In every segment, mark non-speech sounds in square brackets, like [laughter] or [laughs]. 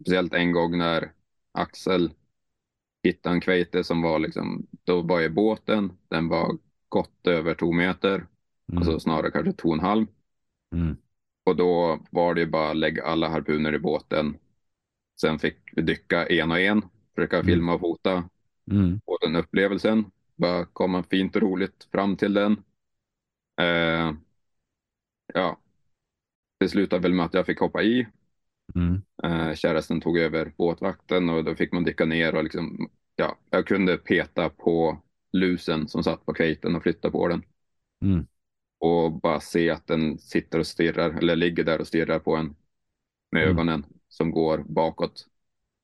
Speciellt en gång när Axel hittade en kveite som var liksom, då var i båten, den var gott över två meter, Mm. alltså snarare kanske två och en halv. Mm. Och då var det ju bara lägga alla harpuner i båten. Sen fick vi dyka en och en, försöka Mm. filma och fota Mm. på den upplevelsen. Bara komma fint och roligt fram till den. Eh, ja, det slutade väl med att jag fick hoppa i. Mm. Eh, tog över båtvakten och då fick man dyka ner och liksom, ja, jag kunde peta på lusen som satt på kveiten och flytta på den. Mm. Och bara se att den sitter och stirrar, eller ligger där och stirrar på en med Mm. ögonen som går bakåt.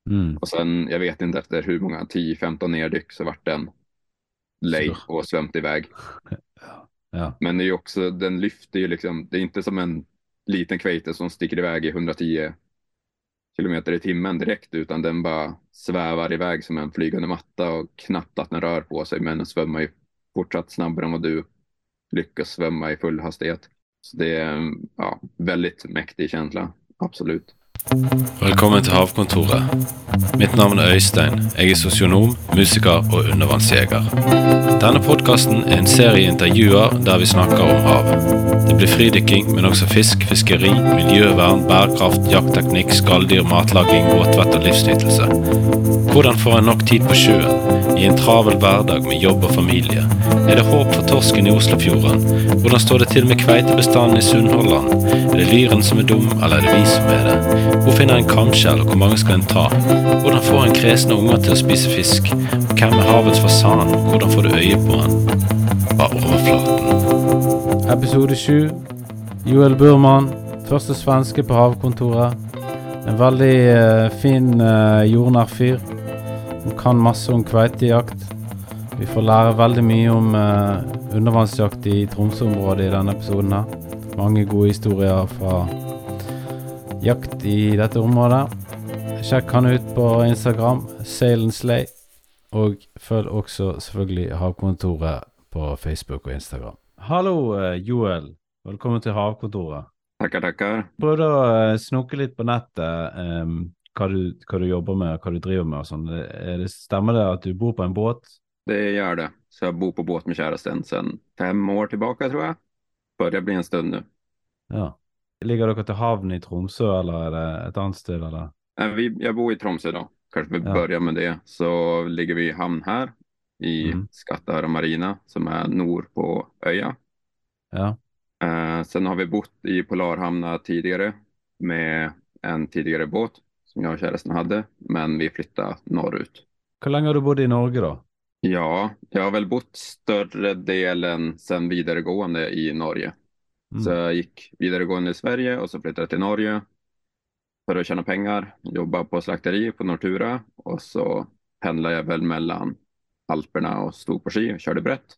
Mm. Och sen, jag vet inte efter hur många, 10-15 neddyk så vart den lej och svömt iväg. [laughs] Ja. Men det är ju också, den lyfter ju liksom, det är inte som en liten kveite som sticker iväg i 110 kilometer i timmen direkt, utan den bara svävar iväg som en flygande matta och knappt att den rör på sig, men den svämmar ju fortsatt snabbare än vad du lyckas svämma i full hastighet. Så det är en ja, väldigt mäktig känsla, absolut. Velkommen til Havkontoret. Mitt navn er Øystein. Jeg er sosionom, musiker og undervannsjeger. Denne podkasten er en serie intervjuer der vi snakker om hav. Det blir fridykking, men også fisk, fiskeri, miljøvern, bærekraft, jaktteknikk, skalldyr, matlaging, våtvett og livsnytelse. Hvordan får en nok tid på sjøen, i en travel hverdag med jobb og familie? Er det håp for torsken i Oslofjorden? Hvordan står det til med kveitebestanden i Sunnhordland? Er det lyren som er dum, eller er det vi som er det? Hvor finner en kamskjell, og hvor mange skal en ta? Hvordan får en kresne unger til å spise fisk? Og hvem er havets fasan, og hvordan får du øye på han? Bare overflaten. Episode 7 Joel Burman, første svenske på havkontoret. En veldig uh, fin, uh, jordnær fyr. Som kan masse om kveitejakt. Vi får lære veldig mye om eh, undervannsjakt i Tromsø-området i denne episoden her. Mange gode historier fra jakt i dette området. Sjekk han ut på Instagram, Sail and Slay. Og følg også selvfølgelig Havkontoret på Facebook og Instagram. Hallo, eh, Joel. Velkommen til Havkontoret. Tackar, tackar. Prøvde å eh, snoke litt på nettet em, hva, du, hva du jobber med, hva du driver med og sånn. Er det- Stemmer det at du bor på en båt? Det gör det. Så jag bor på båt med kärasten sedan fem år tillbaka tror jag. Börjar bli en stund nu. Ja. Ligger dere til havn i Tromsø, eller er det et annet sted, eller? Vi, jag bor i Tromsö idag. Kanske vi Ja. börjar med det. Så ligger vi i hamn här i Mm. Skattahöra Marina som är nord på Öja. Ja. Eh, sen har vi bott i Polarhamnar tidigare med en tidigare båt som jag och kärasten hade. Men vi flyttade norrut. Hvor lenge har du bodd i Norge, da? Ja, jag har väl bott större delen sen vidaregående i Norge. Mm. Så jag gick vidaregående i Sverige och så flyttade jag till Norge för att tjäna pengar, jobba på slakteri på Nortura och så pendlade jag väl mellan Alperna och stod på ski och körde brett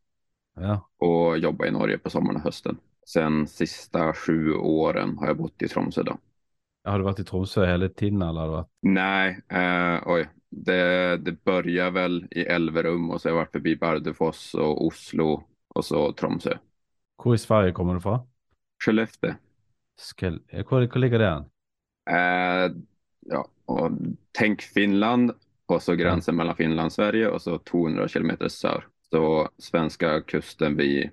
Ja. och jobbade i Norge på sommaren och hösten. Sen sista sju åren har jag bott i Tromsö då. Har du vært i Tromsø hele tiden, eller Nej, eh, oj, det, det börjar väl i Elverum och så har jag varit förbi Bardufoss och Oslo och så Tromsö. Hvor i Sverige kommer du fra? Skellefteå. Skel... eh, Hvor, hvor ligger det? Eh, ja, och tänk Finland och så gränsen mellan Finland och Sverige och så 200 kilometer sör. Så svenska kusten vid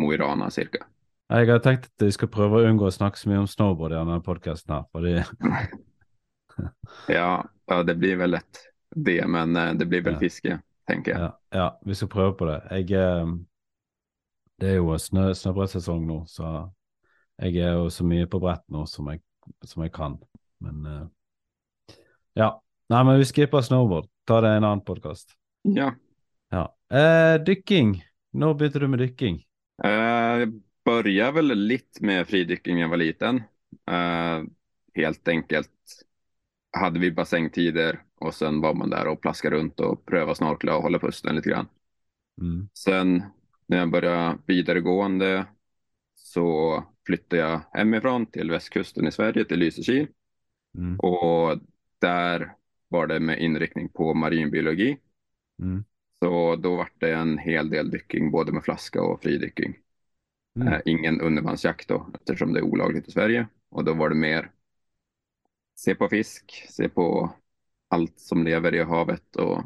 Mo i Rana cirka. Jeg har tenkt at vi skal prøve å unngå å snakke så mye om snowboard i denne podkasten her, fordi [laughs] Ja, ja, det blir väl lätt det, men eh, det blir väl Ja. fiske, tänker jag. ja, ja, vi skal prøve på det. Jeg eh, Det er jo snø, snøbrettsesong nå, så jeg er jo så mye på brett nå som jeg, som jeg kan. Men eh, ja. Nei, men vi skipper snowboard. Ta det i en annen podkast. Ja, Ja. Eh, dykking. Når begynte du med dykking? eh, jag började väl lite med fridykning när jag var liten. Eh, helt enkelt hade vi bassängtider och sen var man där och plaskade runt och prövade snorkla och hålla pusten lite grann. Mm. Sen när jag började vidaregående så flyttade jag hemifrån till västkusten i Sverige, till Lysekil. Mm. Och där var det med inriktning på marinbiologi. Mm. Så då var det en hel del dykking, både med flaska och fridykking. Mm. Eh, ingen undervannsjakt då, eftersom det är olagligt i Sverige. Och då var det mer se på fisk, se på allt som lever i havet och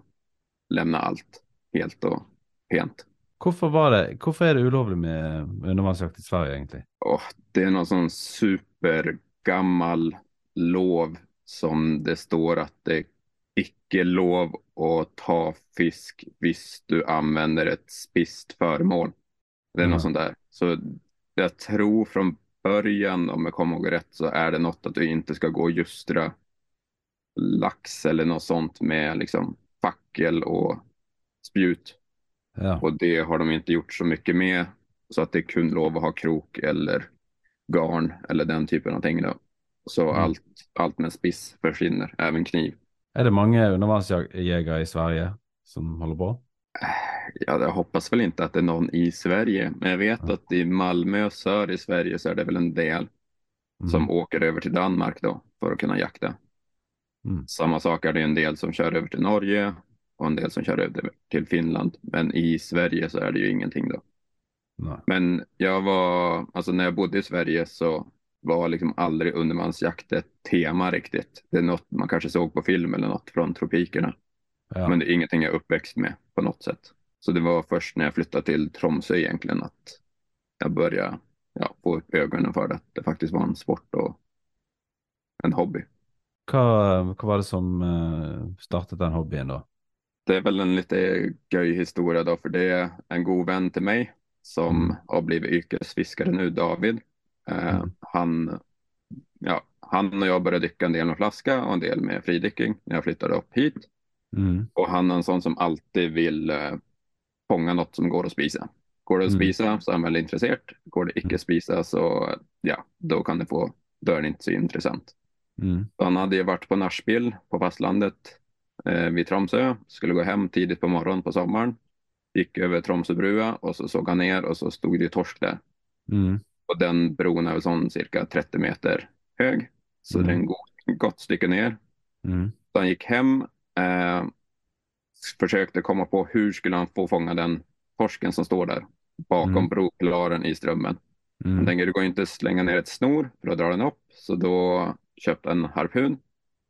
lämna allt helt och pent. Hvorfor, var det, hvorfor er det ulovlig med undervannsjakt i Sverige, egentlig? Och det är någon sån supergammal lov som det står att det är icke lov att ta fisk hvis du använder ett spist föremål. Det är Ja. något sånt där. Så jag tror från början, om jag kommer ihåg rätt, så är det något att du inte ska gå och justra lax eller något sånt med liksom fackel och spjut. Ja. Och det har de inte gjort så mycket med. Så att det är kun lov att ha krok eller garn eller den typen av ting. Då. Så Mm. allt, allt med spiss försvinner, även kniv. Er det mange undervannsjegere i Sverige som holder på? Ja, jag hoppas väl inte att det är någon i Sverige, men jag vet att i Malmö och sör i Sverige så är det väl en del Mm. som åker över till Danmark då för att kunna jakta. Mm. Samma sak är det en del som kör över till Norge och en del som kör över till Finland. Men i Sverige så är det ju ingenting då. Nei. Men jag var, alltså när jag bodde i Sverige så var liksom aldrig undervansjakt ett tema riktigt. Det är något man kanske såg på film eller något från tropikerna. Ja. Men det är ingenting jag är uppväxt med på något sätt. Så det var först när jag flyttade till Tromsö egentligen att jag började ja, få upp ögonen för det. Att det faktiskt var en sport och en hobby. Hva var det som eh, startet den hobbyen, da? Det är väl en lite göj historia då, för det är en god vän till mig som Mm. har blivit yrkesfiskare nu, David. Eh, Mm. han, ja, han och jag började dyka en del med flaska och en del med fridykking när jag flyttade upp hit. Mm. Och han är en sån som alltid vill eh, fånga något som går att spisa. Går det att Mm. spisa så är han väldigt intresserad. Går det icke att spisa så ja, då kan det få, då är det inte så intressant. Mm. Han hade ju varit på Nashbill på fastlandet eh, vid Tromsö. Skulle gå hem tidigt på morgonen på sommaren. Gick över Tromsöbrua och så såg han ner och så stod det torsk där. Mm. Och den bron är väl sån cirka 30 meter hög. Så Mm. det är en god, gott stycke ner. Mm. Så han gick hem. Eh, försökte komma på hur skulle han få fånga den torsken som står där bakom Mm. bropilaren i strömmen. Han Mm. tänker det går inte att slänga ner ett snor för att dra den upp. Så då köpte en harpun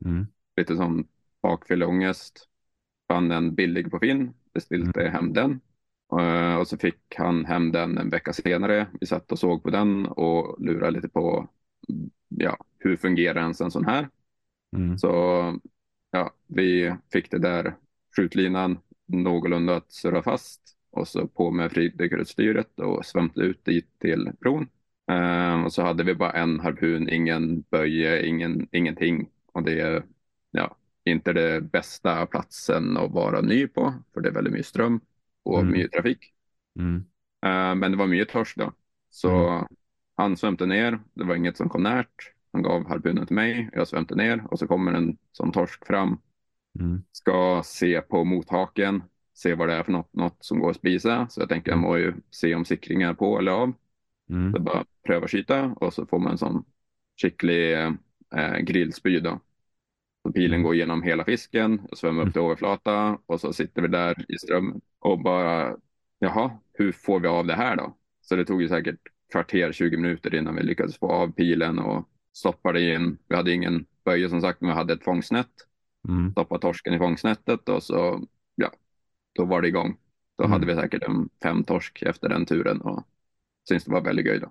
Mm. lite som bakfylleångest. Fann den billig på Finn, beställde hem den. Eh, Och så fick han hem den en vecka senare. Vi satt och såg på den och lurade lite på ja, hur fungerar ens en sån här. Mm. Så ja, vi fick det där skjutlinan någorlunda att surra fast och så på med fridykarutstyret och svämte ut dit till bron. Eh, och så hade vi bara en harpun, ingen böje, ingen, ingenting. Och det är ja, inte det bästa platsen att vara ny på, för det är väldigt mycket ström och Mm. mycket trafik. Mm. Eh, men det var mycket torsk då. Så han svämte ner, det var inget som kom närt. Han gav harpunen till mig, jag svämte ner och så kommer en sån torsk fram. Mm. Ska se på mothaken, se vad det är för något, något som går att spisa. Så jag tänker jag må ju se om sikringen är på eller av. Mm. Så bara pröva skjuta och så får man en sån skicklig eh, grillspy då. Så pilen Mm. går igenom hela fisken och svämmar upp till överflata och så sitter vi där i strömmen och bara jaha, hur får vi av det här då? Så det tog ju säkert kvarter, 20 minuter innan vi lyckades få av pilen och stoppa det in. Vi hade ingen böje som sagt, men vi hade ett fångstnät. Mm. Stoppa torsken i fångstnätet och så, ja, då var det igång. Då Mm. hade vi säkert en fem torsk efter den turen och syns det var väldigt göj då.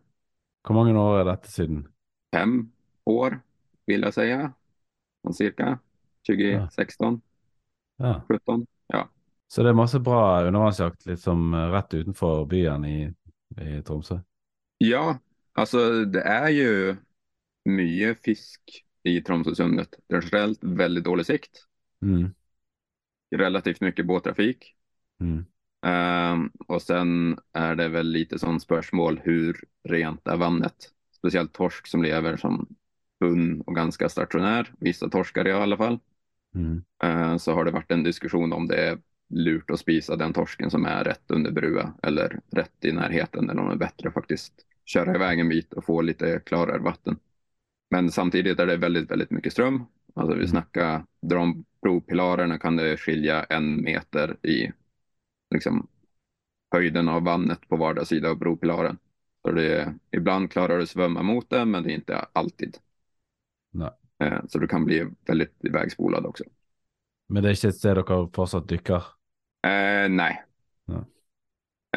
Hvor mange år er dette siden? Fem år vill jag säga. Från cirka 2016, Ja. 17. Ja, Så det er masse bra undervannsjakt liksom eh, rett utenfor byen i, i Tromsø? ja alltså det är ju mycket fisk i Tromsösundet. Generellt väldigt dålig sikt. Mm. Relativt mycket båttrafik. Mm. Ehm, och sen är det väl lite sån spörsmål hur rent är vannet? Speciellt torsk som lever som bunn och ganska stationär. Vissa torskar i alla fall. Mm. Ehm, så har det varit en diskussion om det är lurt att spisa den torsken som är rätt under brua eller rätt i närheten eller om det är bättre att faktiskt köra iväg en bit och få lite klarare vatten. Men samtidigt är det väldigt, väldigt mycket ström. Alltså vi Mm. snackar, drar om bropilarerna kan det skilja en meter i liksom, höjden av vannet på vardera sida av bropilaren. Så det är, ibland klarar du att svömma mot det, men det är inte alltid. Nej. Eh, så du kan bli väldigt ivägspolad också. Men det är inte ett sted dere fortsatt dykker? Eh, nej. Ja.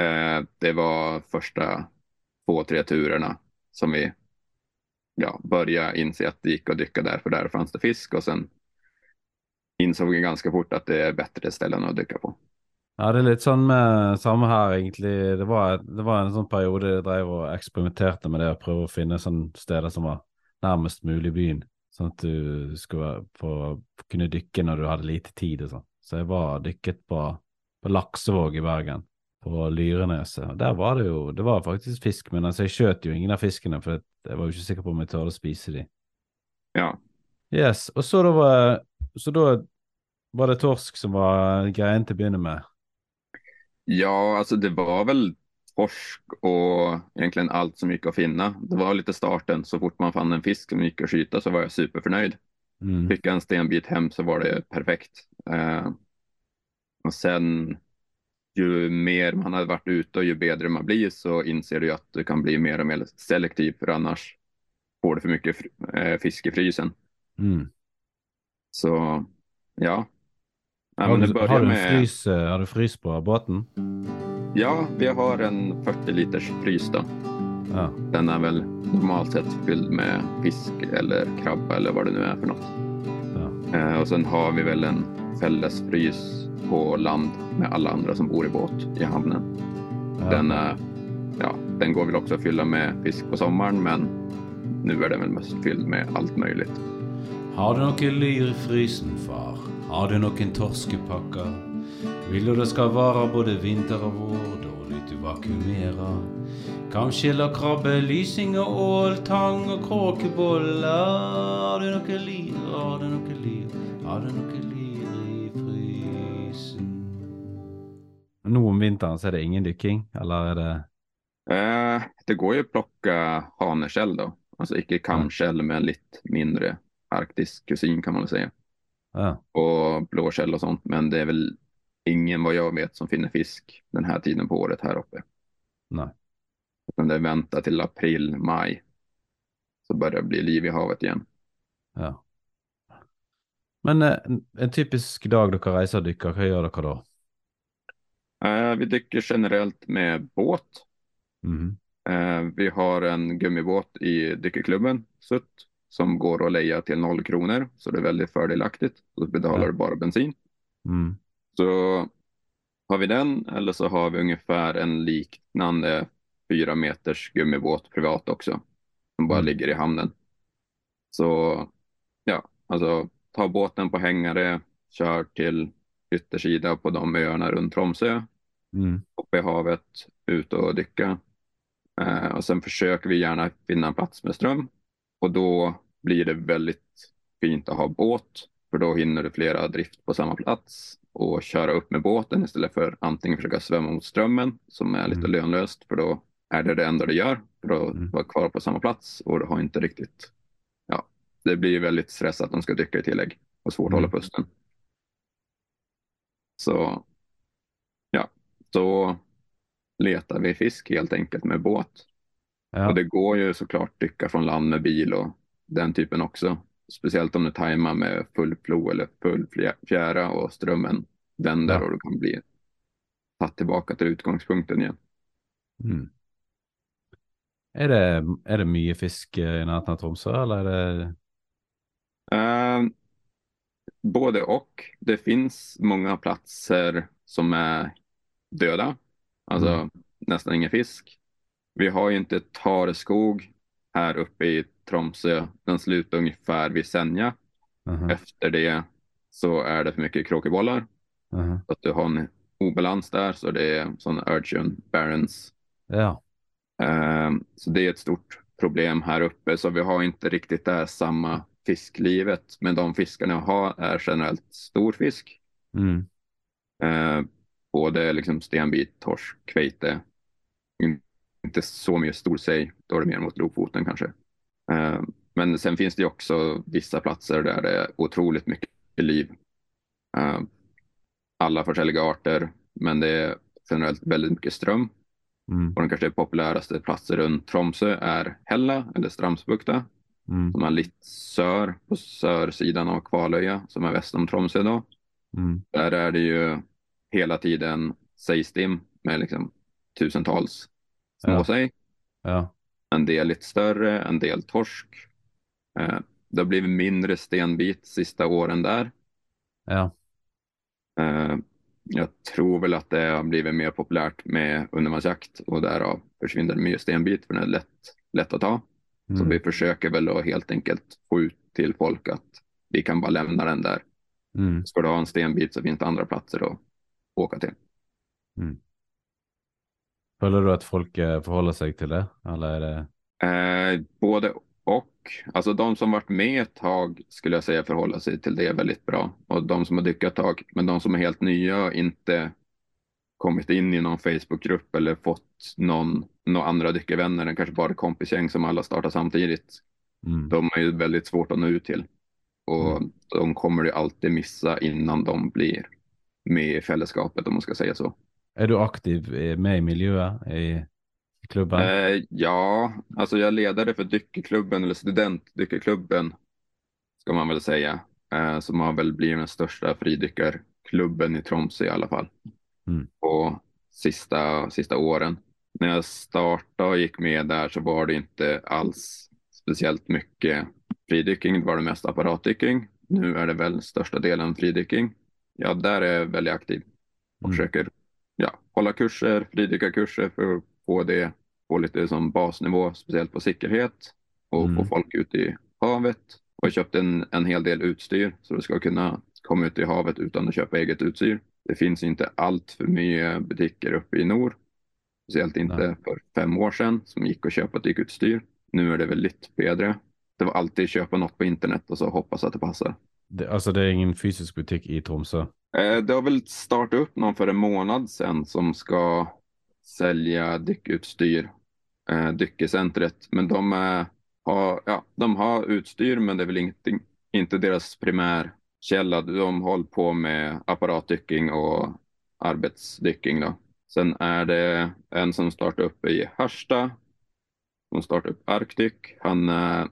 Eh, det var första två, tre turerna som vi ja, började inse att det gick att dyka där, för där fanns det fisk och sen insåg jag ganska fort att det är bättre ställen att dyka på. Ja, det är lite sånn med eh, samme her, egentlig. Det var, det var en sånn periode jeg drev og eksperimenterte med det å prøve å finne sånne steder som var nærmest mulig byen. Sånn at du skulle få, kunne dykke når du hadde lite tid og sånn. Så jeg var dykket på, på Laksevåg i Bergen, på Lyreneset. Og Der var det jo Det var faktisk fisk, men altså, jeg skjøt jo ingen av fiskene, for jeg var jo ikke sikker på om jeg tørde å spise de. Ja, Yes, og så da var, så da var det torsk som var greien til å begynne med. ja alltså det var väl torsk och egentligen allt som gick att finna. Det var lite starten. Så fort man fann en fisk som gick att skjuta så var jag superförnöjd. Mm. Fick jag en stenbit hem så var det perfekt. Eh, och sen ju mer man hade varit ute och ju bättre man blir så inser du ju att du kan bli mer och mer selektiv för annars får du för mycket eh, fisk i frysen. Mm. Så ja. Har du, har, du med, frys, eh, har du frys på båten? ja, vi har en 40 liters frys då. Ja. Den är väl normalt sett fylld med fisk eller krabba eller vad det nu är för något. ja. Eh, och sen har vi väl en fällesfrys på land med alla andra som bor i båt i hamnen. ja. Den, är, ja, den går väl också att fylla med fisk på sommaren men nu är den väl mest fylld med allt möjligt. Har du noe lyr i frysen, far? Har du noen torskepakker? Vil du det skal vare både vinter og vår, dårlig du vakuumerer? Kanskje krabbe, lysing og ål, tang og kråkeboller? Har du noe lyr, har du noe lyr, har du noe Nå om vinteren så är det ingen dykking, eller är det Eh, det går ju att plocka haneskäll då. Alltså icke kamskäll men lite mindre arktisk kusin kan man väl säga. Ja. Och blåskäll och sånt. Men det är väl ingen vad jag vet som finner fisk den här tiden på året här uppe. Nej. Utan det väntar till april, maj. Så börjar det bli liv i havet igen. ja. Men eh, en, typisk dag dere reiser og dykker, hva gjør dere da? Eh, vi dyker generellt med båt. Eh, vi har en gummibåt i dykerklubben, SUT, som går att leja till noll kronor. Så det är väldigt fördelaktigt. Då betalar Ja. du bara bensin. Mm. Så har vi den eller så har vi ungefär en liknande fyra meters gummibåt privat också. Som bara Mm. ligger i hamnen. Så ja, alltså ta båten på hängare, kör till yttersida på de öarna runt Tromsö, Mm. uppe i havet, ut och dyka. Eh, och sen försöker vi gärna finna en plats med ström. Och då blir det väldigt fint att ha båt. För då hinner du flera drift på samma plats och köra upp med båten istället för antingen försöka svämma mot strömmen som är lite Mm. lönlöst för då är det det enda du gör. För då Mm. vara kvar på samma plats och du har inte riktigt, ja, det blir väldigt stressat att de ska dyka i tillägg och svårt att Mm. hålla pusten. Så ja, då letar vi fisk helt enkelt med båt. Ja. Och det går ju såklart dyka från land med bil och den typen också. Speciellt om du tajmar med full plo eller full fjä- fjära och strömmen vänder Ja. och du kan bli tatt tillbaka till utgångspunkten igen. Mm. Er det, er det mye fisk i nærheten av Tromsø, eller er det Eh, både och. Det finns många platser som är döda, alltså Mm. nästan ingen fisk. Vi har ju inte tarskog här uppe i Tromsö. Den slutar ungefär vid Senja. Mhm, Efter det så är det för mycket kråkebollar. mhm. Så att du har en obalans där, så det är sådana urchin barons. Ja. Eh, så det är ett stort problem här uppe, så vi har inte riktigt det här samma fisklivet. Men de fiskarna jag har är generellt stor fisk. Mm. Eh, både liksom stenbit, torsk, kveite. In- Inte så mycket storsej, då är det mer mot Lofoten kanske. Eh, men sen finns det också vissa platser där det är otroligt mycket liv. Eh, alla försäljliga arter, men det är generellt väldigt mycket ström. Mm. Och den kanske populäraste platsen runt Tromsö är Hälla eller Stramsbukta. Mm. som är lite sör på sörsidan av Kvalöja som är väst om Tromsø då. Mm. Där är det ju hela tiden sejstim med liksom tusentals Ja. småsej. Ja. En del lite större, en del torsk. Eh, det har blivit mindre stenbit sista åren där. Ja. Eh, jag tror väl att det har blivit mer populärt med undervattensjakt och därav försvinner mycket stenbit för den är lätt, lätt att ta. Så Mm. vi försöker väl att helt enkelt få ut till folk att vi kan bara lämna den där. Mm. Ska du ha en stenbit så finns det andra platser att åka till. Føler du at folk eh, forholder seg til det, eller er det Eh, både och. Alltså de som varit med ett tag skulle jag säga förhåller sig till det väldigt bra. Och de som har dykat ett tag, men de som är helt nya och inte kommit in i någon Facebookgrupp eller fått någon, några andra dykarvänner, än kanske bara kompisgäng som alla startar samtidigt. mm. De är ju väldigt svårt att nå ut till. Och de kommer ju alltid missa innan de blir med i fällskapet om man ska säga så. Er du aktiv med i miljøet, i, klubben? Eh, ja, alltså jag är ledare för dykerklubben eller studentdykerklubben ska man väl säga. Eh, som har väl blivit den största fridykarklubben i Tromsø i alla fall. Mm. På sista, sista åren. När jag startade och gick med där så var det inte alls speciellt mycket fridykking. Det var det mest apparatdykking. Nu är det väl största delen fridykking. Ja, där är jag väldigt aktiv och Mm. försöker ja, hålla kurser, fridykarkurser för att få det på lite som basnivå, speciellt på säkerhet och Mm. få folk ut i havet. Och jag köpte en, en hel del utstyr så du ska kunna komma ut i havet utan att köpa eget utstyr. Det finns inte allt för mycket butiker uppe i norr. Speciellt inte Nej. för fem år sedan som gick att köpa dykutstyr. Nu är det väl lite bättre. Det var alltid köpa något på internet och så hoppas att det passar. Det, altså, det er ingen fysisk butikk i Tromsø? Eh, Det har väl startat upp någon för en månad sedan som ska sälja dyckutstyr, eh. Men de, eh, har, ja, de har utstyr men det är väl inte, inte deras primärkälla. De håller på med apparatdycking och arbetsdycking då. Sen är det en som startar upp i Harsta. Som startar upp Arctic. Han, eh,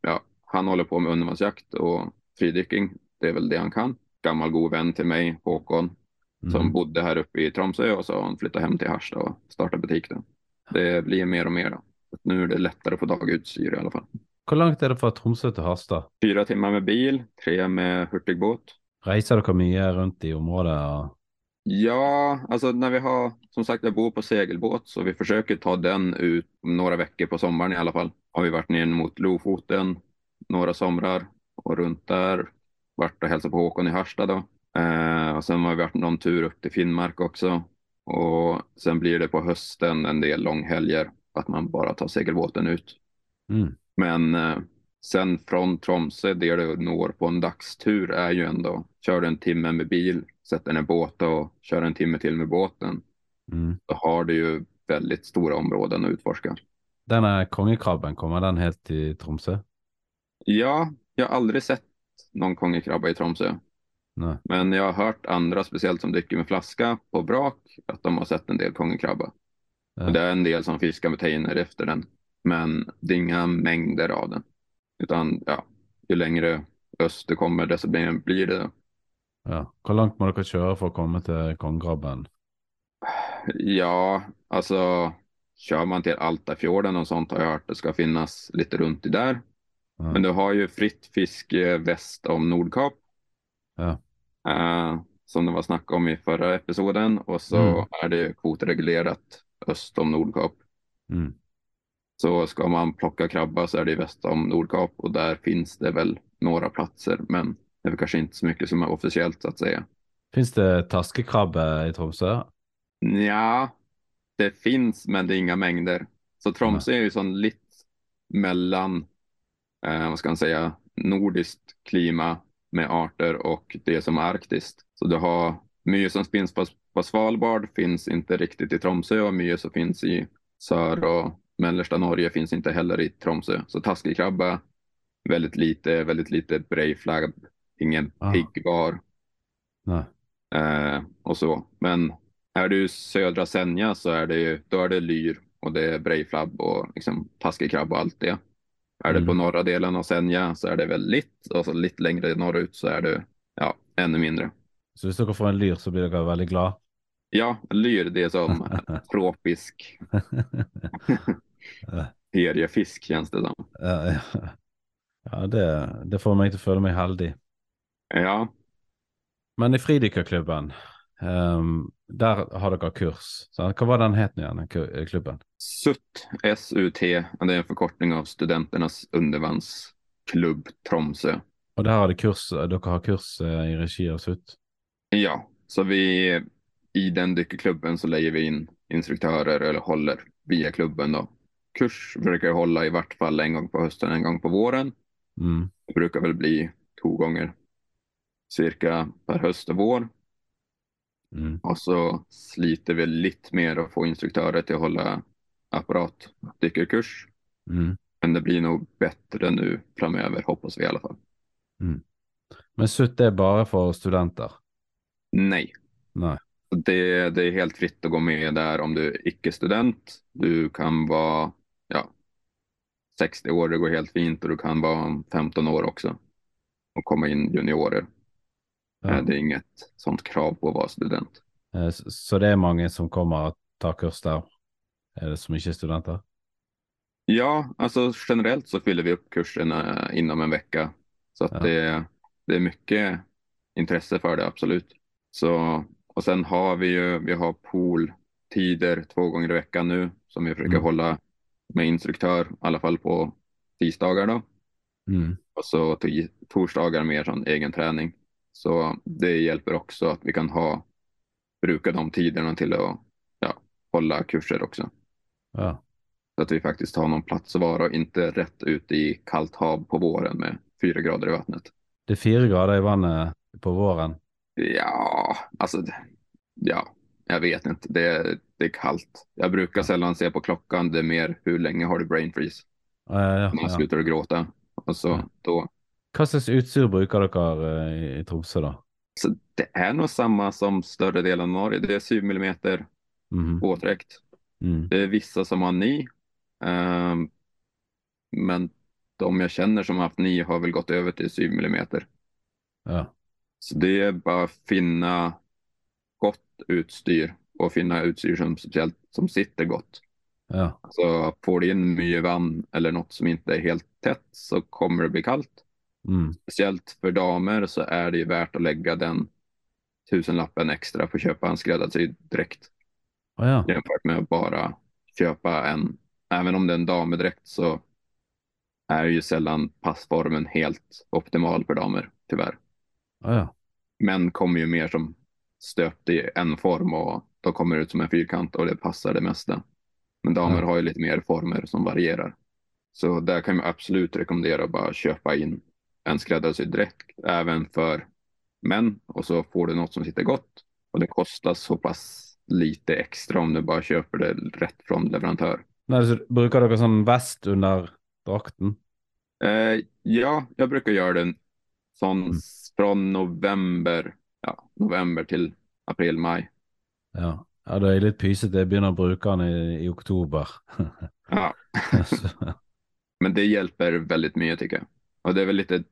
ja, han håller på med undervattensjakt och fridyking. Det är väl det han kan gammal god vän till mig, Håkon, som Mm. bodde här uppe i Tromsö och så har han flyttat hem till Harstad och startat butik där. Det blir mer och mer då. Nu är det lättare att få tag i utstyr i alla fall. Hvor langt er det fra Tromsø til Harstad? Fyra timmar med bil, tre med hurtigbåt. Reiser dere mye rundt i området? Og... Ja, alltså när vi har, som sagt jag bor på segelbåt så vi försöker ta den ut några veckor på sommaren i alla fall. Har vi varit ner mot Lofoten några somrar och runt där. Varit och hälsat på Håkon i Harstad då. Eh, och sen har vi varit någon tur upp till Finnmark också. Och sen blir det på hösten en del långhelger att man bara tar segelbåten ut. Mm. Men eh, sen från Tromsö, det du når på en dagstur är ju ändå, kör du en timme med bil, sätter en båt och kör en timme till med båten, Mm. då har du ju väldigt stora områden att utforska. Denne kongekrabben, kommer den helt til Tromsø? Ja, jag har aldrig sett någon kongekrabba i Tromsö, Nei. men jag har hört andra, speciellt som dyker med flaska på vrak, att de har sett en del kongekrabba. Ja. Och det är en del som fiskar med teiner efter den, men det är inga mängder av den. Utan ja, ju längre öst du kommer, desto mer blir det. Ja. Hvor langt må dere kjøre for å komme til kongekrabben? Ja, alltså kör man till Altafjorden och sånt har jag hört det ska finnas lite runt i där. Ja. Men du har ju fritt fiske väst om Nordkap. Ja. eh, som det var snack om i förra episoden. Och så Mm. är det kvotreglerat öst om Nordkap. Mm. Så ska man plocka krabba så är det väst om Nordkap och där finns det väl några platser. Men det är väl kanske inte så mycket som är officiellt så att säga. Fins det taskekrabbe i Tromsø? Ja, det finns men det är inga mängder. Så Tromsö är ju sån lite mellan, eh, vad ska man säga, nordiskt klima med arter och det som är arktiskt. Så du har mycket som finns på, på Svalbard finns inte riktigt i Tromsö och mycket som finns i sör och mellersta Norge finns inte heller i Tromsö. Så taskekrabba, väldigt lite, väldigt lite brejflagg, ingen Ah. piggvar. Eh, och så. Men är du södra Senja så är det ju, då är det lyr och det är brejflabb och liksom taskekrabb och allt det. Är det på Mm. norra delen av Senja så är det väldigt, och så lite längre norrut så är det ja, ännu mindre. Så hvis dere får en lyr, så blir dere veldig glad? Ja, lyr det är som [laughs] tropisk [laughs] feriefisk känns det som. Ja, ja. ja det, det får til å føle meg heldig. Ja, Men i fridykkerklubben, ehm, der har dere kurs. Sant? Hva var den het den ku- klubben? SUT, SUT, det är en förkortning av Studenternas undervannsklubb Tromsö. Og der har de kurs, dere har kurs eh, i regi av SUT? Ja, så vi i den dykerklubben så lägger vi in instruktörer eller håller via klubben då. Kurs brukar jag hålla i vart fall en gång på hösten, en gång på våren. Mm. Det brukar väl bli två gånger cirka per höst och vår. Mm. Och så sliter vi lite mer att få instruktörer till att hålla apparat dykerkurs. Mm. Men det blir nog bättre nu framöver, hoppas vi i alla fall. Men SUT er bare for studenter? Nej, Nei. Det, det är helt fritt att gå med där om du är icke-student. Du kan vara ja, 60 år, det går helt fint och du kan vara 15 år också och komma in juniorer. Ja. Eh, Det är inget sånt krav på att vara student. Eh, Så, det er mange som kommer og tar kurs der, er det som ikke er studenter? Ja, alltså generellt så fyller vi upp kurserna inom en vecka. Så att Ja. det, det är mycket intresse för det, absolut. Så, och sen har vi ju, vi har pooltider två gånger i veckan nu som vi försöker Mm. hålla med instruktör, i alla fall på tisdagar då. Mm. Och så torsdagar mer sån egen träning. Så det hjälper också att vi kan ha, bruka de tiderna till att ja, hålla kurser också. Ja. Så att vi faktiskt har någon plats att vara och inte rätt ute i kallt hav på våren med fyra grader i vattnet. Det er fire grader i vannet på våren. Ja, alltså, ja, jag vet inte. Det, det är kallt. Jag brukar sällan se på klockan. Det är mer hur länge har du brain freeze? Ja, ja, ja. slutar du gråta? Och så Ja. då. Hva slags utstyr bruker dere eh, i, i Tromsø, da? Så det är nog samma som större delen av Norge. Det är 7 millimeter Mhm. våtdräkt. Mm. Det är vissa som har ni. ehm, men de jag känner som har haft ni har väl gått över till 7 millimeter. Ja. Så det är bara att finna gott utstyr och finna utstyr som speciellt som sitter gott. Ja. Så får du in mycket vann eller något som inte är helt tätt så kommer det bli kallt. Mm. Speciellt för damer så är det ju värt att lägga den tusenlappen extra på att köpa en skräddarsydd dräkt Å ja. jämfört med att bara köpa en. Även om det är en damedräkt så är ju sällan passformen helt optimal för damer, tyvärr. Ja. Män kommer ju mer som stöpt i en form och då kommer det ut som en fyrkant och det passar det mesta. Men damer Ja. har ju lite mer former som varierar. Så där kan jag absolut rekommendera att bara köpa in en skräddarsydd dräkt även för män och så får du något som sitter gott och det kostar så pass lite extra om du bara köper det rätt från leverantör. Nei, så bruker dere sånn vest under drakten? Eh, ja, jag brukar göra den sån Mm. från november, ja, november till april, maj. Ja. ja, er jeg litt pysete. Jeg begynner å bruke den i, i oktober. Ja, [laughs] men det hjälper väldigt mycket tycker jag. Och det är väl lite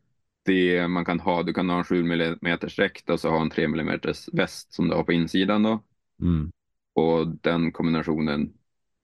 det man kan ha. Du kan ha en 7 mm dräkt och så ha en 3 mm väst som du har på insidan då. mm. Och den kombinationen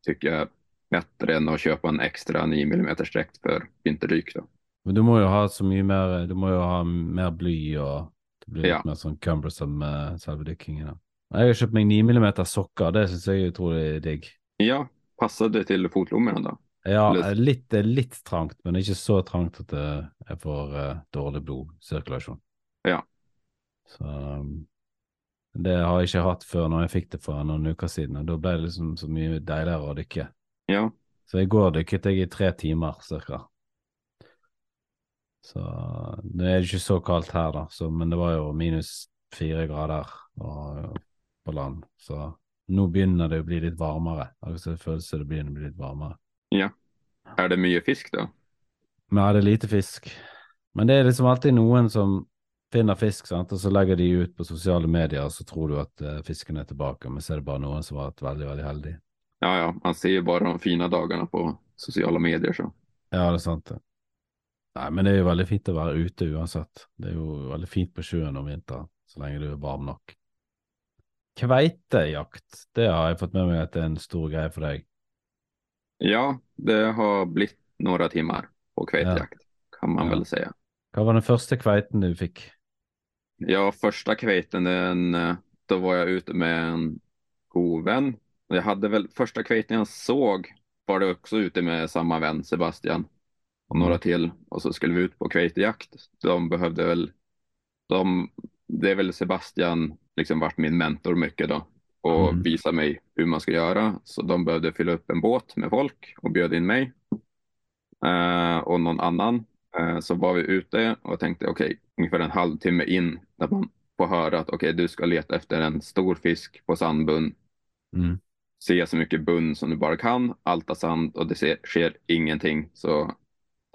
tycker jag är bättre än att köpa en extra 9 mm dräkt för vinterdyk då. Men du må jo ha så mye mer Du må jo ha mer bly, og det blir litt Ja. mer sånn cumbersome med selve dykkingen. da. Jeg har kjøpt meg 9 mm sokker, det syns jeg er utrolig digg. Ja, passar det till fotlommerna då? Ja, litt, det litt trangt, men ikke så trangt at det jeg får eh, dårlig blodsirkulasjon. Ja. Så um, det har jeg ikke hatt før når jeg fikk det for noen uker siden, og da ble det liksom så mye deiligere å dykke. Ja, Så i går dykket jeg i tre timer cirka. Så det er ikke så kaldt her, da, så, men det var jo minus fire grader og, på land. Så nå begynner det å bli litt varmere. Altså, det føles som det begynner å bli litt varmere. är det mycket fisk då? Men ja, det er lite fisk. Men det er liksom alltid noen som finner fisk, sant? og så legger de ut på sosiale medier, og så tror du at eh, fisken er tilbake, men så er det bare noen som har vært veldig, veldig heldig. Ja, ja, man ser ju bara de fina dagarna på sociala medier så. Ja, det er sant. det. Nei, men det er jo veldig fint å være ute uansett. Det er jo veldig fint på sjøen om vinteren, så lenge du er varm nok. Kveitejakt, det har jeg fått med meg at det er en stor greie for deg. Ja, det har blivit några timmar på kveitjakt kan man Ja. väl säga. Hva var den første kveiten du fikk? Ja, första kveiten, den, då var jag ute med en god vän. Jag hade väl, första kveiten jag såg var det också ute med samma vän, Sebastian, och några till. Och så skulle vi ut på kveitejakt. De behövde väl, de, det är väl Sebastian liksom varit min mentor mycket då och Mm. visa mig hur man ska göra. Så de behövde fylla upp en båt med folk och bjöd in mig eh, och någon annan. Eh, så var vi ute och tänkte okej, ungefär en halvtimme in där man får höra att okej, du ska leta efter en stor fisk på sandbunn. Mm. Se så mycket bunn som du bara kan, alta sand och det ser, sker ingenting. Så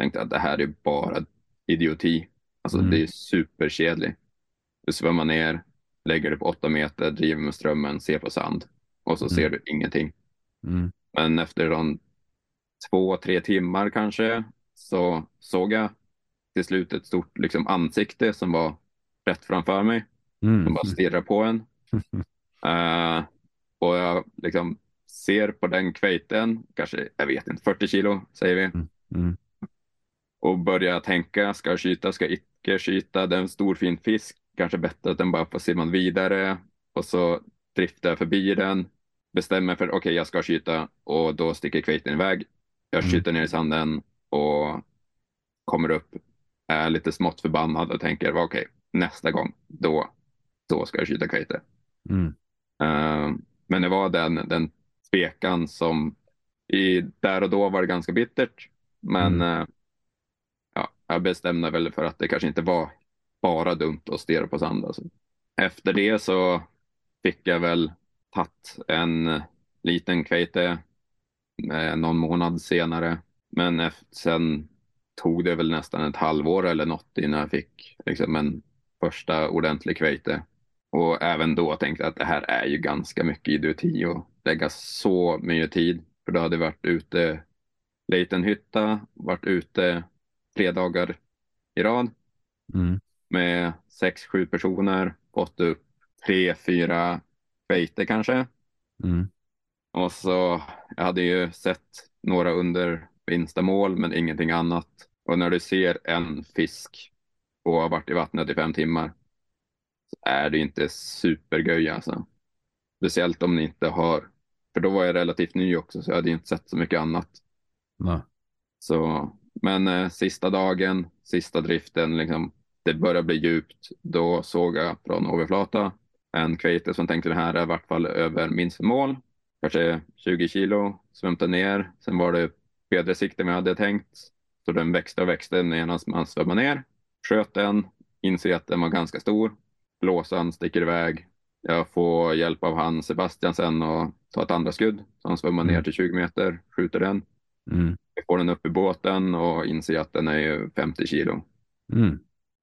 tänkte att det här är bara idioti. Alltså Mm. det är superkedligt. Du svämmar ner, lägger dig på åtta meter, driver med strömmen, ser på sand och så Mm. ser du ingenting. Mm. Men efter de två, tre timmar kanske så såg jag till slut ett stort liksom, ansikte som var rätt framför mig. Mm. Som bara stirrar på en. [laughs] Eh, och jag liksom ser på den kveiten, kanske, jag vet inte, 40 kilo säger vi. Mm. Och börjar tänka, ska jag skjuta, ska jag icke skjuta? Det är en stor fin fisk, kanske bättre att den bara får simma vidare. Och så driftar jag förbi den, bestämmer för okej, jag ska skjuta och då sticker kveiten iväg. Jag Mm. skjuter ner i sanden och kommer upp, är lite smått förbannad och tänker okej, nästa gång, då, då ska jag skjuta kvete. Mm. Eh, men det var den, den tvekan som i, där och då var det ganska bittert. Men Mm. eh, jag bestämde väl för att det kanske inte var bara dumt att stirra på sand. Alltså. Efter det så fick jag väl tagit en liten kvete eh, någon månad senare. Men efter, sen tog det väl nästan ett halvår eller något innan jag fick liksom en första ordentlig kvete. Och även då tänkte jag att det här är ju ganska mycket idioti att lägga så mycket tid. För då hade jag varit ute, liten hytta, varit ute tre dagar i rad Mm. med sex, sju personer, fått upp tre, fyra kvejter kanske. Mm. Och så, jag hade ju sett några under vinstamål men ingenting annat. Och när du ser en fisk och har varit i vattnet i fem timmar så är det inte supergöj alltså. Speciellt om ni inte har, för då var jag relativt ny också så jag hade inte sett så mycket annat. Nei. Så, men eh, sista dagen, sista driften, liksom, det började bli djupt. Då såg jag från överflata en kvete som tänkte det här är i vart fall över minst mål. Kanske 20 kilo, svämte ner. Sen var det bredare sikte än jag hade tänkt. Så den växte och växte medan man svämmade ner. Sköt den, inser att den var ganska stor. Blåsan sticker iväg. Jag får hjälp av han Sebastian sen och ta ett andra skudd. Så han svämmar ner Mm. till 20 meter, skjuter den. Mm. Får den upp i båten och inser att den är ju 50 kilo. Mm.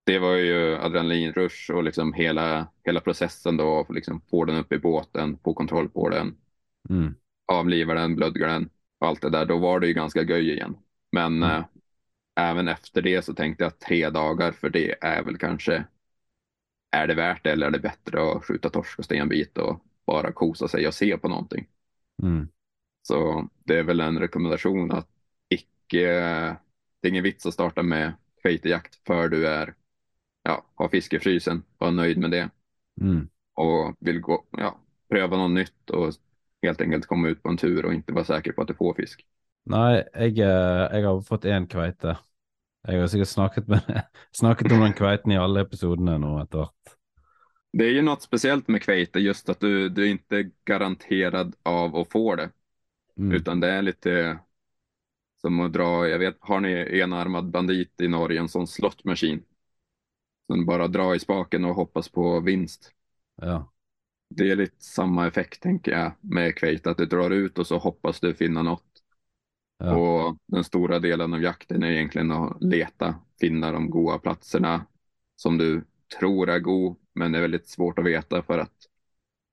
Det var ju adrenalinrush och liksom hela, hela processen då. att Liksom få den upp i båten, få kontroll på den, Mm. avliva den, blödga den och allt det där. Då var det ju ganska göj igen. Men Mm. eh, även efter det så tänkte jag att tre dagar för det är väl kanske, är det värt det eller är det bättre att skjuta torsk och stenbit och bara kosa sig och se på någonting. Mm. Så det är väl en rekommendation att icke, det är ingen vits att starta med kveitejakt för du är, ja, har fisk i frysen, var nöjd med det Mm. och vill gå, ja, pröva något nytt och helt enkelt komma ut på en tur och inte vara säker på att du får fisk. Nei, jeg, eh, jeg har fått én kveite. Jeg har sikkert snakket, med, [laughs] snakket om den kveiten i alle episodene nå etter hvert. Det är ju något speciellt med kveite, just att du, du är inte garanterad av att få det, Mm. utan det är lite som att dra, jag vet, har ni enarmad bandit i Norge, en sån slottmaskin? Som bara dra i spaken och hoppas på vinst. Ja. Det är lite samma effekt tänker jag med kveite, att du drar ut och så hoppas du finna något. Ja. Och den stora delen av jakten är egentligen att leta, finna de goda platserna som du tror är god, men det är väldigt svårt att veta för att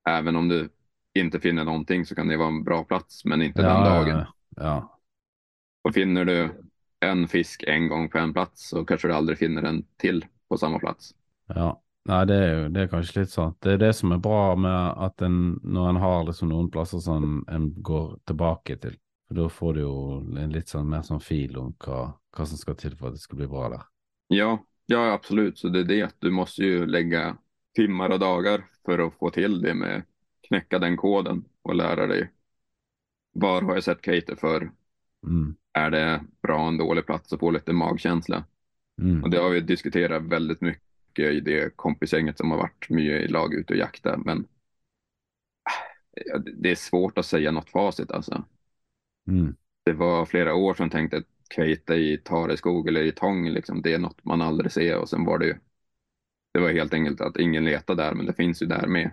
även om du inte finner någonting så kan det vara en bra plats, men inte den dagen. Ja. Och finner du en fisk en gång på en plats så kanske du aldrig finner en till på samma plats. Ja. Nei, det jo det er kanskje litt sånn. Det er det som er bra med at en, når en har liksom noen plasser som en går tilbake til. For da får du jo en litt sånn mer sånn fil om hva, hva som skal til for att det ska bli bra där. Ja, ja absolut. Så det är det att du måste ju lägga timmar och dagar för att få till det med knäcka den koden och lära dig. Var har jag sett Cater för? Mm. Är det bra en dålig plats och få lite magkänsla? Mm. Och det har vi diskuterat väldigt mycket i det kompisgänget som har varit mycket i lag ute och jakta. Men ja, det- är svårt att säga något facit alltså. Mm. Det var flera år jag tänkte att kveita i Tareskog eller i Tång, liksom, det är något man aldrig ser. Och sen var det ju, det var helt enkelt att ingen letar där, men det finns ju där med.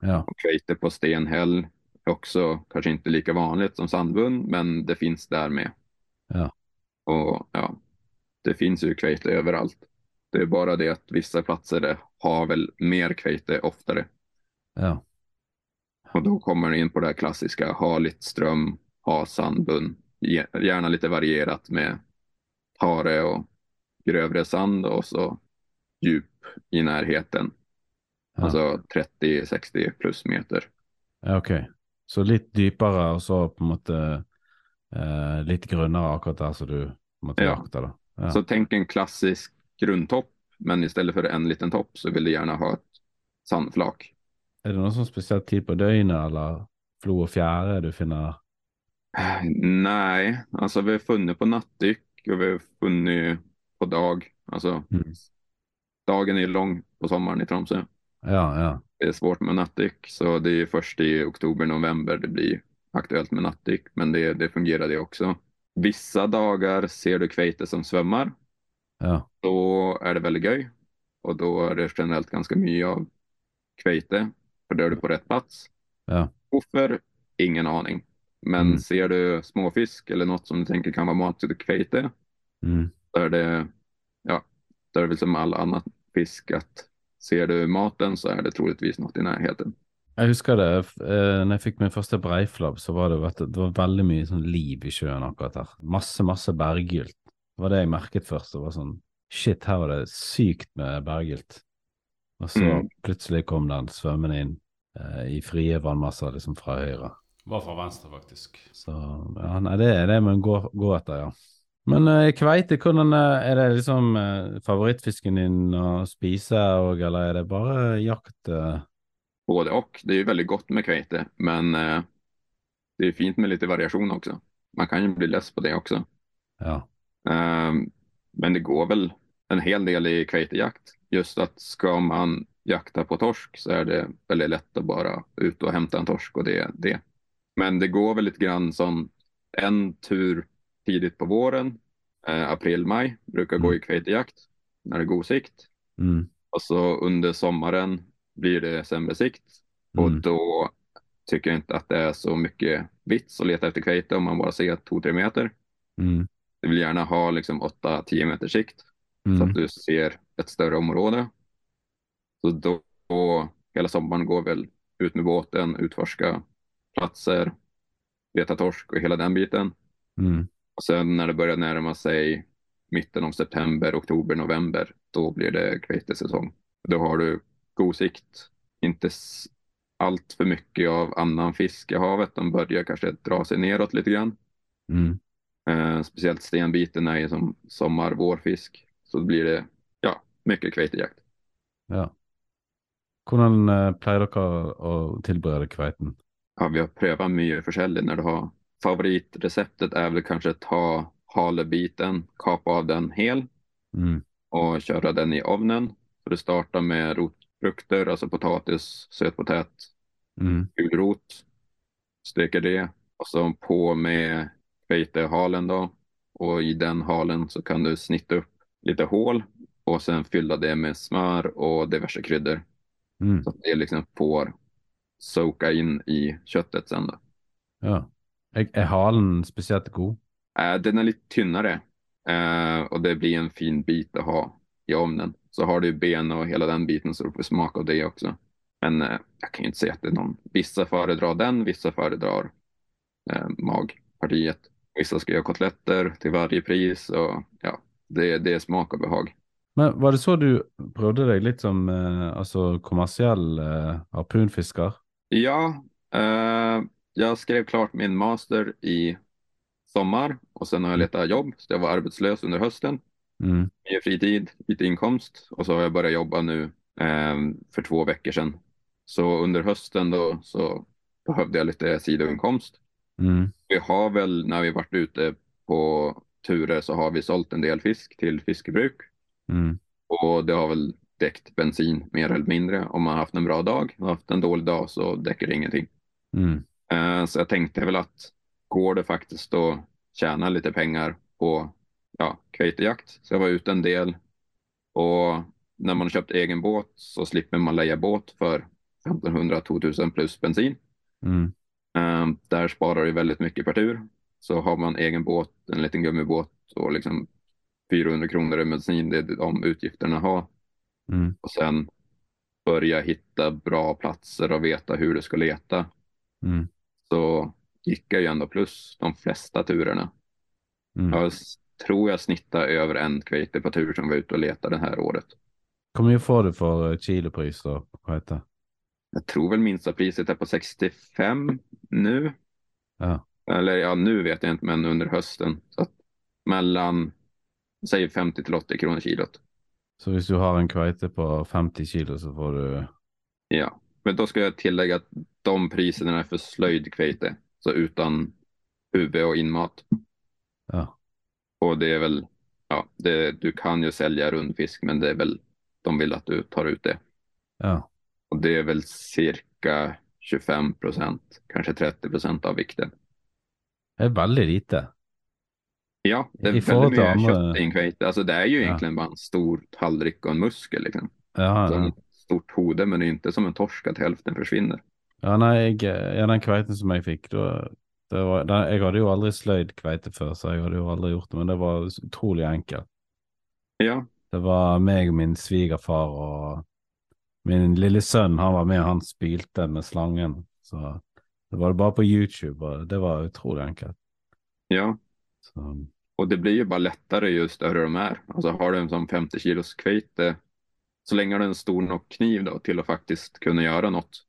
Ja. Och kveite på stenhäll också kanske inte lika vanligt som sandbund, men det finns där med. Ja. Och ja, det finns ju kveite överallt. Det är bara det att vissa platser har väl mer kveite oftare. Ja. Och då kommer det in på det här klassiska, ha lite ström, ha sandbund, gärna lite varierat med tare och grövre sand och så djup i närheten. Ja. Alltså 30-60 plus meter. ja, ok. Så litt dypere, og så på en måte eh, litt grunnere akkurat der som du måte Ja. jakter, da. Ja. Så tänk en klassisk grundtopp, men istället för en liten topp så vill du gärna ha ett sandflak. Er det noen sånn spesiell tid på døgnet, eller flo og fjære du finner Nej, alltså vi har funnit på nattdyck och vi har funnit på dag. Alltså Mm. dagen är lång på sommaren i Tromsö. Ja, ja. Är svårt med nattdyck, så det är först i oktober, november det blir aktuellt med nattdyck, men det, det fungerar det också. Vissa dagar ser du kveite som svämmar, Ja. då är det väldigt göj och då är det generellt ganska mycket av kveite, för då är du på rätt plats. Ja. Offer, ingen aning. Men Mm. ser du småfisk eller något som du tänker kan vara mat till kveite, Mm. då är det, ja, då är det väl som all annan fisk att ser du maten så är det troligtvis något i närheten. Jeg husker det, eh, når jeg fikk min første breiflabb, så var det, vet du, det var veldig mye sånn liv i sjøen akkurat der. Masse, masse berggylt. Det var det jeg merket først. Det var sånn, shit, her var det sykt med berggylt. Og så Mm. plutselig kom den svømmende inn eh, i frie vannmasser liksom fra høyre. Var fra venstre, faktisk. Så ja, nei, det er det man går, går etter, ja. Men eh, kveite, hvordan eh, er det liksom eh, favorittfisken din å spise òg, eller er det bare jakt? Eh? Både och. Det är ju väldigt gott med kveite, men eh, det är fint med lite variation också. Man kan ju bli less på det också. Ja. Ehm, men det går väl en hel del i kveitejakt. Just att ska man jakta på torsk så är det väldigt lätt att bara ut och hämta en torsk och det är det. Men det går väl lite grann som en tur tidigt på våren, eh, april, maj, brukar gå i kveitejakt när det är god sikt. Mm. Och så under sommaren blir det sämre sikt och Mm. då tycker jag inte att det är så mycket vits att leta efter kveite om man bara ser 2-3 meter. Mm. Du vill gärna ha liksom 8-10 meters sikt så Mm. att du ser ett större område. Så då, då hela sommaren går väl ut med båten, utforska platser, leta torsk och hela den biten. Mm. Sen när det börjar närma sig mitten av september, oktober, november, då blir det kveitesäsong. Då har du god sikt, inte allt för mycket av annan fisk i havet. De börjar kanske dra sig neråt lite grann. Mm. Eh, speciellt stenbiten är ju som sommar, vårfisk. Så då blir det ja, mycket kveitejakt. Ja. Hvordan eh, pleier dere å tilberede kveiten? Ja, vi har prövat mycket försäljning när du har favoritreceptet är väl kanske ta halebiten, kapa av den hel Mm. och köra den i ugnen. Så du startar med rotfrukter, alltså potatis, sötpotat, Mm. gulrot, steker det och så på med kveitehalen då och i den halen så kan du snitta upp lite hål och sen fylla det med smör och diverse kryddor Mm. så att det liksom får soka in i köttet sen då. Ja. Er, er halen spesielt god? Eh, den är lite tynnare eh, och det blir en fin bit att ha i ugnen. Så har du ben och hela den biten så du får smaka av det också. Men eh, jag kan ju inte säga att det är någon. Vissa föredrar den, vissa föredrar eh, magpartiet. Vissa ska göra kotletter till varje pris och ja, det, det är smak och behag. Men var det så du prøvde deg litt som eh, altså kommersiell eh? Ja, eh, jag skrev klart min master i sommar och sen har jag letat jobb, så jag var arbetslös under hösten. Mm. Mer fritid, lite inkomst och så har jag börjat jobba nu eh, för två veckor sedan. Så under hösten då så behövde jag lite sidoinkomst. Mm. Vi har väl när vi varit ute på turer så har vi sålt en del fisk till fiskebruk Mm. och det har väl täckt bensin mer eller mindre om man har haft en bra dag. Har haft en dålig dag så täcker det ingenting. Mm. Eh, Så jag tänkte väl att går det faktiskt att tjäna lite pengar på ja, kveitejakt. Så jag var ute en del och när man har köpt egen båt så slipper man leja båt för 1500-2000 plus bensin. Mm. Eh, Där sparar du väldigt mycket per tur. Så har man egen båt, en liten gummibåt och liksom 400 kronor i bensin, det är de utgifterna har. Mm. Och sen börja hitta bra platser och veta hur du ska leta. Mm. Så gick jag ju ändå plus de flesta turerna. Mm. Jag tror jag snittar över en kveite på tur som var ute och letade det här året. Hvor mye får du for eh, kilopris på kveite? Jag tror väl minsta priset är på 65 nu. Ja. Eller ja, nu vet jag inte, men under hösten. Så mellan, säg 50 till 80 kronor kilot. Så hvis du har en kveite på 50 kilo, så får du Ja, men då ska jag tillägga att de priserna är för slöjdkveite. Så utan huvud och inmat. Ja. Och det är väl, ja, det, du kan ju sälja rundfisk, men det är väl, de vill att du tar ut det. Ja. Och det är väl cirka 25 procent, kanske 30 procent av vikten. Det er veldig lite. Ja, det är I väldigt mycket kött i en kveite. Alltså det är ju Ja. egentligen bara en stor tallrik och en muskel liksom. Ja, Som stort hode, men det är inte som en torsk att hälften försvinner. ja nei, jeg, ja, den kveiten som jeg fikk, da det var, den, Jeg hadde jo aldri sløyd kveite før, så jeg hadde jo aldri gjort det, men det var så utrolig enkelt. Ja, Det var meg og min svigerfar og min lille sønn, han var med, han spilte med slangen. Så det var bare på YouTube, og det var utrolig enkelt. ja. Så, Och det blir ju bara lättare ju större de är. Alltså har du en sån 50 kilos kveite, så länge du har en stor nog kniv då till att faktiskt kunna göra något,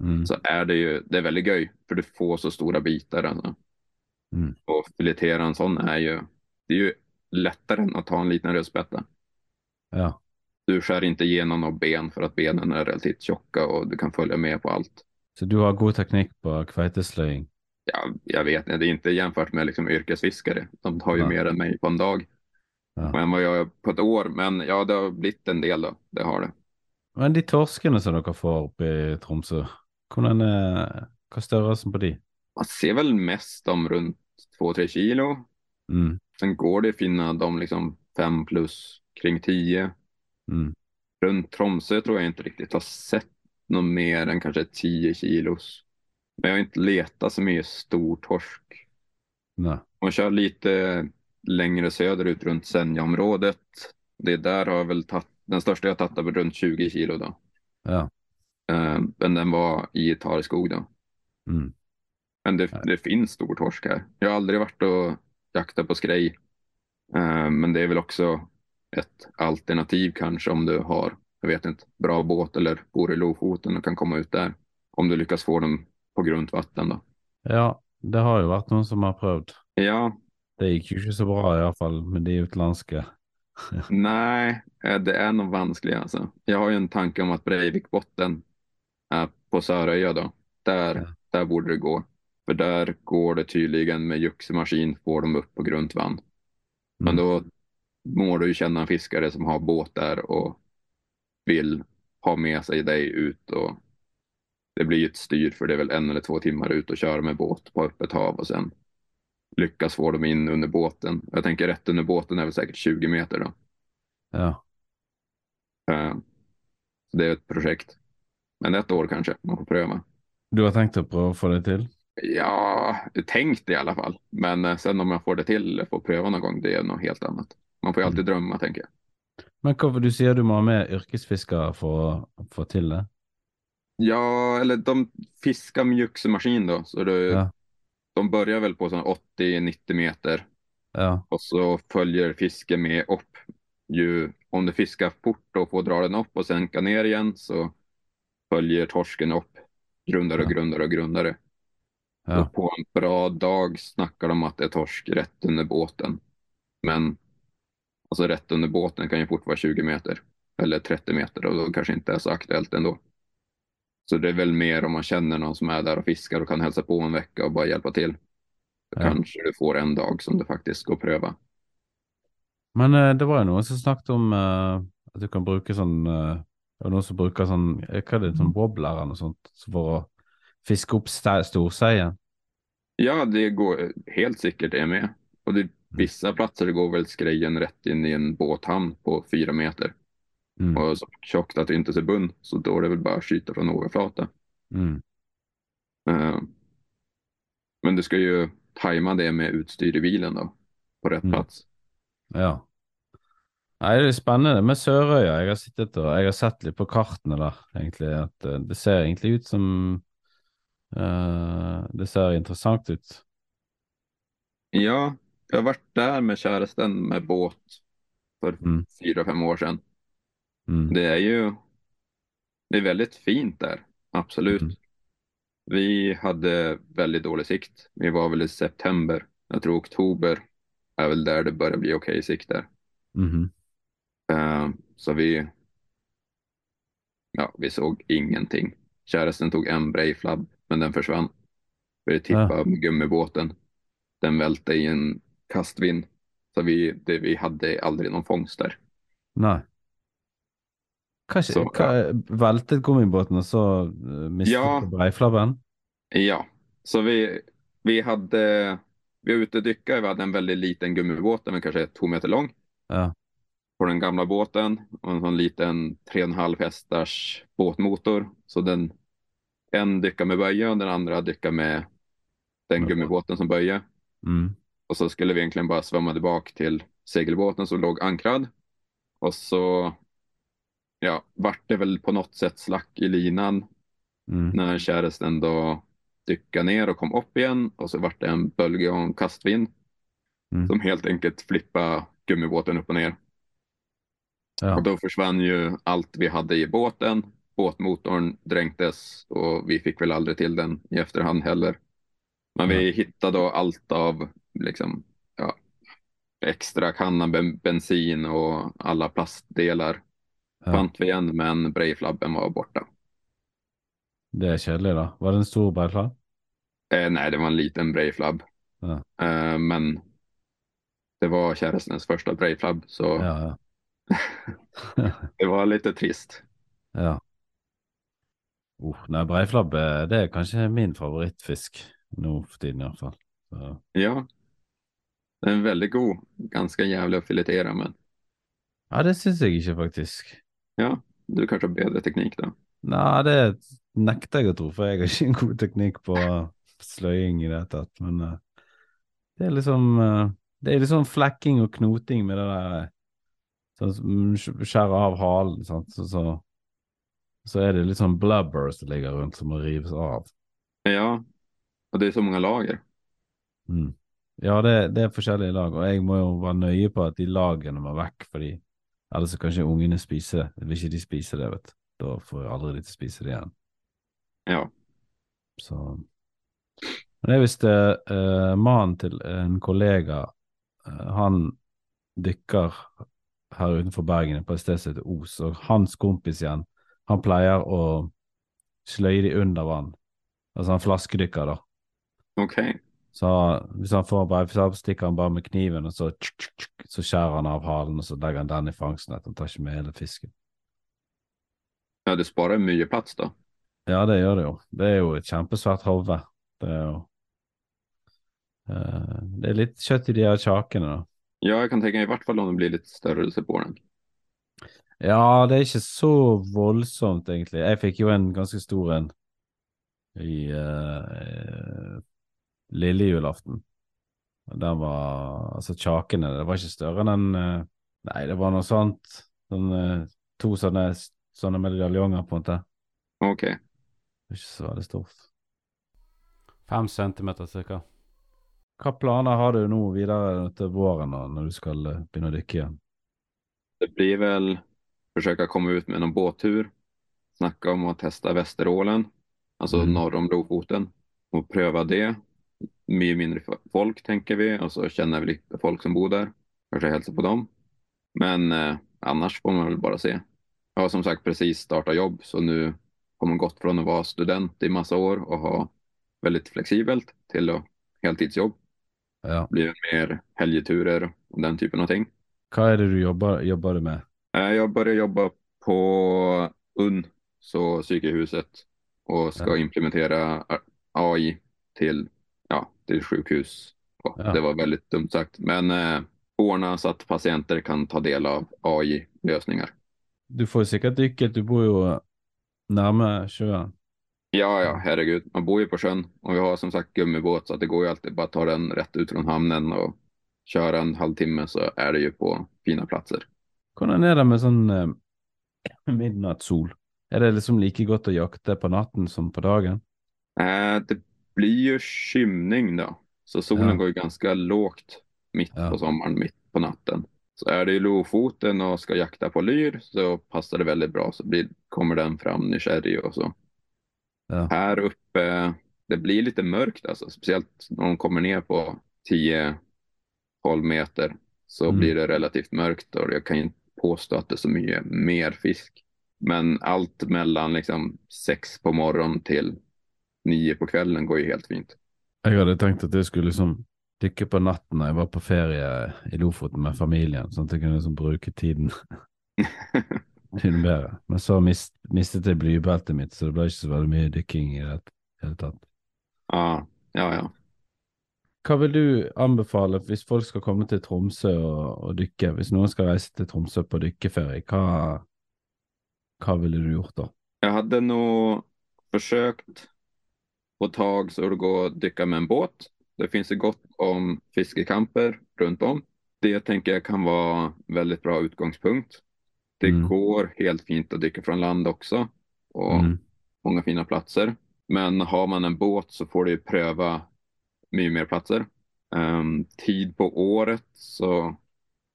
mm, så är det ju, det är väldigt göj, för du får så stora bitar. Alltså. Mm. Och filetera en sån är ju, det är ju lättare än att ta en liten rödspätta. ja. Du skär inte igenom några ben för att benen är relativt tjocka och du kan följa med på allt. Så du har god teknikk på kveitesløying? Ja, jag vet inte, det är inte jämfört med liksom yrkesfiskare. De tar ju Nej. mer än mig på en dag. Ja. Men vad jag gör på ett år, men ja, det har blivit en del då. Det har det. Men de torskene som dere får oppe i Tromsø, hvordan er, hva er størrelsen på de? Man ser väl mest dem runt 2-3 kilo. Mm, Sen går det att finna dem liksom 5 plus, kring 10. mm, Runt Tromsö tror jag inte riktigt har sett något mer än kanske 10 kilos. Men jag har inte letat så mycket stor torsk. nei. Man kör lite längre söderut runt Senjaområdet. Det där har jag väl tagit, den största jag tagit är runt 20 kilo då. Ja. Eh, Men den var i Tareskog då. Mm, Men det, det finns stor torsk här. Jag har aldrig varit och jaktat på skrej. Eh, Men det är väl också ett alternativ kanske om du har, jag vet inte, bra båt eller bor i Lofoten och kan komma ut där. Om du lyckas få dem på grunt vatten då. ja, det har jo vært noen som har prøvd. Ja, Det gikk jo ikke så bra, iallfall med de utenlandske. nej, eh, det är nog vanskligt alltså. Jag har ju en tanke om att Breivikbotten är på Söröja då. Där, Ja. där borde det gå. För där går det tydligen med juxemaskin får de upp på grunt vatten. Men Mm. då må du ju känna en fiskare som har båt där och vill ha med sig dig ut och det blir ju ett styr för det är väl en eller två timmar ut och köra med båt på öppet hav och sen lyckas få dem in under båten. Jag tänker rätt under båten är väl säkert 20 meter då. Ja. Eh, Så det är ett projekt. Men ett år kanske man får pröva. Du har tenkt å prøve å få det til? Ja, tänkt i alla fall. Men eh, sen om jag får det till eller får pröva någon gång, det är något helt annat. Man får ju alltid drömma, tänker jag. Men hvorfor du sier du må ha med yrkesfiskere for å få til det? Ja, eller de fiskar med juxemaskin då, så du, Ja. De börjar väl på sån 80-90 meter Ja. och så följer fisken med upp. Ju, om du fiskar fort och får dra den upp och sänka ner igen så följer torsken upp grundare och grundare och grundare. Ja. Och på en bra dag snackar de att det är torsk rätt under båten. Men alltså rätt under båten kan ju fort vara 20 meter eller 30 meter och då kanske inte är så aktuellt ändå. Så det är väl mer om man känner någon som är där och fiskar och kan hälsa på en vecka och bara hjälpa till. Ja. kanske du får en dag som du faktiskt går och pröva. Men eh, det var jo noen som snakket om eh, at du kan bruke sånn eh, Det var noen som bruker sånn Hva er det, sånn wobbler eller noe sånt så for å fiske opp storseien? Ja, det går helt säkert det med. Och det, vissa platser går väl skrejen rätt in i en båthamn på fyra meter. Mm. Och så tjockt att det inte ser bunn, så då är det väl bara att skjuta från overflata. Mm. Eh, Men du ska ju tajma det med utstyr i bilen då, på rätt Mm. plats. Ja. Nei, det er spennende med Sørøya. Jeg har sittet og jeg har sett litt på kartene der, egentlig. At eh, det ser egentlig ut som eh, Det ser interessant ut. Ja, jag har varit där med käresten med båt för Mm. fyra, fem år sedan. Mm. Det är ju det är väldigt fint där, absolut. Mm. Vi hade väldigt dålig sikt. Vi var väl i september. Jag tror oktober är väl där det börjar bli okej sikt där. Mhm. Eh, så vi, ja, vi såg ingenting. Käresten tog en brejflabb, men den försvann. Började tippa med gummibåten. Den välte i en kastvind. Så vi, det, vi hade aldrig någon fångst där. Nei. Hva, Så, hva Veltet gummibåten, og så uh, mistet Ja. breiflabben? Ja, så vi, vi hade, vi var ute och dyka. Vi hade en väldigt liten gummibåt, den var kanske två meter lång. Ja. på den gamla båten och en sån liten 3,5 hästars båtmotor. Så den, en dyckar med böja och den andra dyckar med den gummibåten som böja. Mm. Och så skulle vi egentligen bara svömma tillbaka till segelbåten som låg ankrad. Och så ja, vart det väl på något sätt slack i linan Mm. när käresten då dyckade ner och kom upp igen. Och så vart det en bölge och en kastvind Mm. som helt enkelt flippade gummibåten upp och ner. Ja. Och då försvann ju allt vi hade i båten. Båtmotorn dränktes och vi fick väl aldrig till den i efterhand heller. Men vi hittade då allt av liksom, ja, extra kanna ben- bensin och alla plastdelar. Ja. Fant vi igen, men brejflabben var borta. Det er kjedelig, da. Var det en stor breiflabb? Eh, nej, det var en liten brejflabb. Ja. Eh, men det var kärestens första brejflabb, så Ja, ja. [laughs] det var lite trist. ja. Uh, nei, breiflabb eh, det er kanskje min favorittfisk nå for tiden, iallfall. Så Ja, den är väldigt god. Ganska jävlig att filetera, men Ja, det syns jeg ikke, faktisk. Ja, du kanske har bättre teknik då. Nei, det nekter jeg å tro, for jeg har ikke en god teknikk på sløying i det hele tatt. Men eh, det er liksom eh, Det er liksom flekking og knoting med det der eh, Sånn som skjærer av halen, sant. Så, så, så er det litt sånn blubber som ligger rundt, som må rives av. Ja, och det är så många lager. Mm. Ja, det, det er forskjellige lag, og jeg må jo være nøye på at de lagene må vekk, fordi ellers så kan ikke ungene spise det. Vil ikke de spise det, vet du. Da får jeg aldri de til å spise det igjen. Ja, Så Men det er visst eh, eh, mannen til en kollega, eh, han dykker her utenfor Bergen på et sted som heter Os, og hans kompis igjen, han pleier å sløye de under vann. Altså han flaskedykker, da. okej. Så hvis han får bare, så stikker han bare med kniven, og så, tsk, tsk, tsk, så skjærer han av halen, og så legger han den i fangstnett. Han tar ikke med hele fisken. Ja, det sparar mycket plats då. Ja, det gjør det jo. Det er jo et kjempesvært hode. Det er jo eh, Det er litt kjøtt i de her kjakene, da. Ja, jag kan tänka mig i vart fall om det blir lite störelse på den. Ja, det er ikke så voldsomt, egentlig. Jeg fikk jo en ganske stor en i uh, lille julaften. Den var Altså, kjakene, det var ikke større enn den eh, Nei, det var noe sånt. Sånn, eh, to sånne, sånne medaljonger, på en måte. Okej. Det er Ikke så veldig stort. Fem centimeter cirka. Hva planer har du nå videre til våren da, när du ska eh, begynne å dykke igjen? Det blir väl försöka komma ut med någon båttur. Snacka om att testa Västerålen, alltså Mm. norr om Lofoten och pröva det. Mycket mindre folk tänker vi och så känner vi lite folk som bor där. Kanske hälsa på dem. Men eh, annars får man väl bara se. Jag har som sagt precis startat jobb så nu har man gått från att vara student i massa år och ha väldigt flexibelt till att heltidsjobb. Ja. Blir mer helgeturer och den typen av ting. Hva er det du jobber, jobber du med? Eh, Jag började jobba på UNN, så psykehuset, och ska Ja. implementera AI till, ja, till sjukhus. Och Ja. Det var väldigt dumt sagt, men eh, ordna så att patienter kan ta del av AI-lösningar. Du får jo sikkert dykket, du bor jo nærme sjøen. Ja, ja, herregud, man bor ju på sjön och vi har som sagt gummibåt så att det går ju alltid bara att ta den rätt ut från hamnen och köra en halvtimme så är det ju på fina platser. Hvordan er det med sånn eh, midnattssol? Er det liksom like godt å jakte på natten som på dagen? Eh, det blir ju skymning då. Så solen Ja. går ju ganska lågt mitt Ja. på sommaren, mitt på natten. Så är det i Lofoten och ska jakta på lyr så passar det väldigt bra. Så blir, kommer den fram nykärrig och så. Ja. Här uppe, det blir lite mörkt alltså. Speciellt när de kommer ner på 10-12 meter så Mm. blir det relativt mörkt och jag kan inte påstå att det är så mycket mer fisk. Men allt mellan liksom sex på morgonen till nio på kvällen går ju helt fint. Jeg hadde tenkt at jeg skulle liksom dykke på natten når jeg var på ferie i Lofoten med familien, sånn at jeg kunne liksom bruke tiden, [laughs] tiden bedre. Men så mist, mistet jeg blybeltet mitt, så det ble ikke så veldig mye dykking i det hele tatt. Ja, ja, ja. Hva vil du anbefale hvis folk skal komme til Tromsø og, og dykke? Hvis noen skal reise til Tromsø på dykkeferie, hva, hva ville du gjort da? Jag hade nog försökt få tag så det går att dyka med en båt. Det finns ju gott om fiskekamper runt om. Det tänker jag kan vara väldigt bra utgångspunkt. Det Mm. går helt fint att dyka från land också och Mm. många fina platser. Men har man en båt så får du ju pröva mycket mer platser. Ehm, tid på året så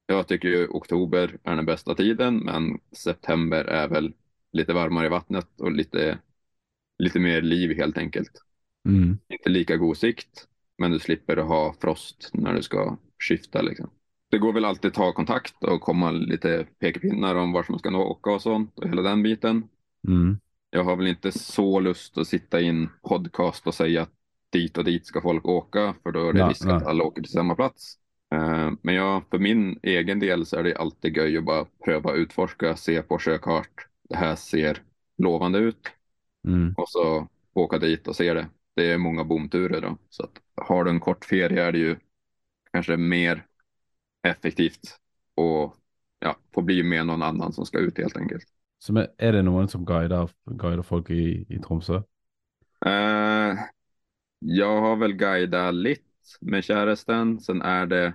jag tycker ju oktober är den bästa tiden, men september är väl lite varmare i vattnet och lite, lite mer liv helt enkelt. Mm. Inte lika god sikt, men du slipper att ha frost när du ska skifta liksom. Det går väl alltid att ta kontakt och komma lite pekpinnar om vart man ska nå åka och sånt och hela den biten. Mm. Jag har väl inte så lust att sitta i en podcast och säga att dit och dit ska folk åka, för då är det Nej, risk att nej. alla åker till samma plats. Eh, Men jag, för min egen del så är det alltid göj att bara pröva utforska, se på sjökart. Det här ser lovande ut Mm. och så åka dit och se det. Det är många bomturer då, så att har du en kort ferie är det ju kanske mer effektivt och ja, får bli med någon annan som ska ut helt enkelt. Så er det noen som guider, guider folk i, i Tromsø? Eh, jag har väl guidat lite med käresten. Sen är det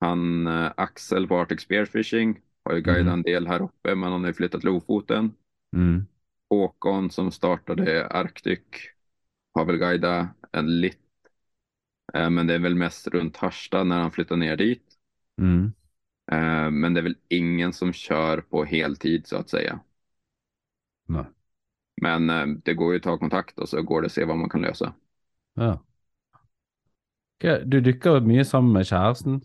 han eh, Axel på Arctic Spearfishing. Har ju guidat Mhm. en del här uppe, men han har ju flyttat Lofoten. Mm. Håkon som startade Arctic har väl guidat en lite. Eh, men det är väl mest runt Harstad när han flyttar ner dit. Mm. Eh, men det är väl ingen som kör på heltid så att säga. Nei. Men eh, det går ju att ta kontakt och så går det att se vad man kan lösa. Ja. Ok, Du dykker mye sammen med kjæresten?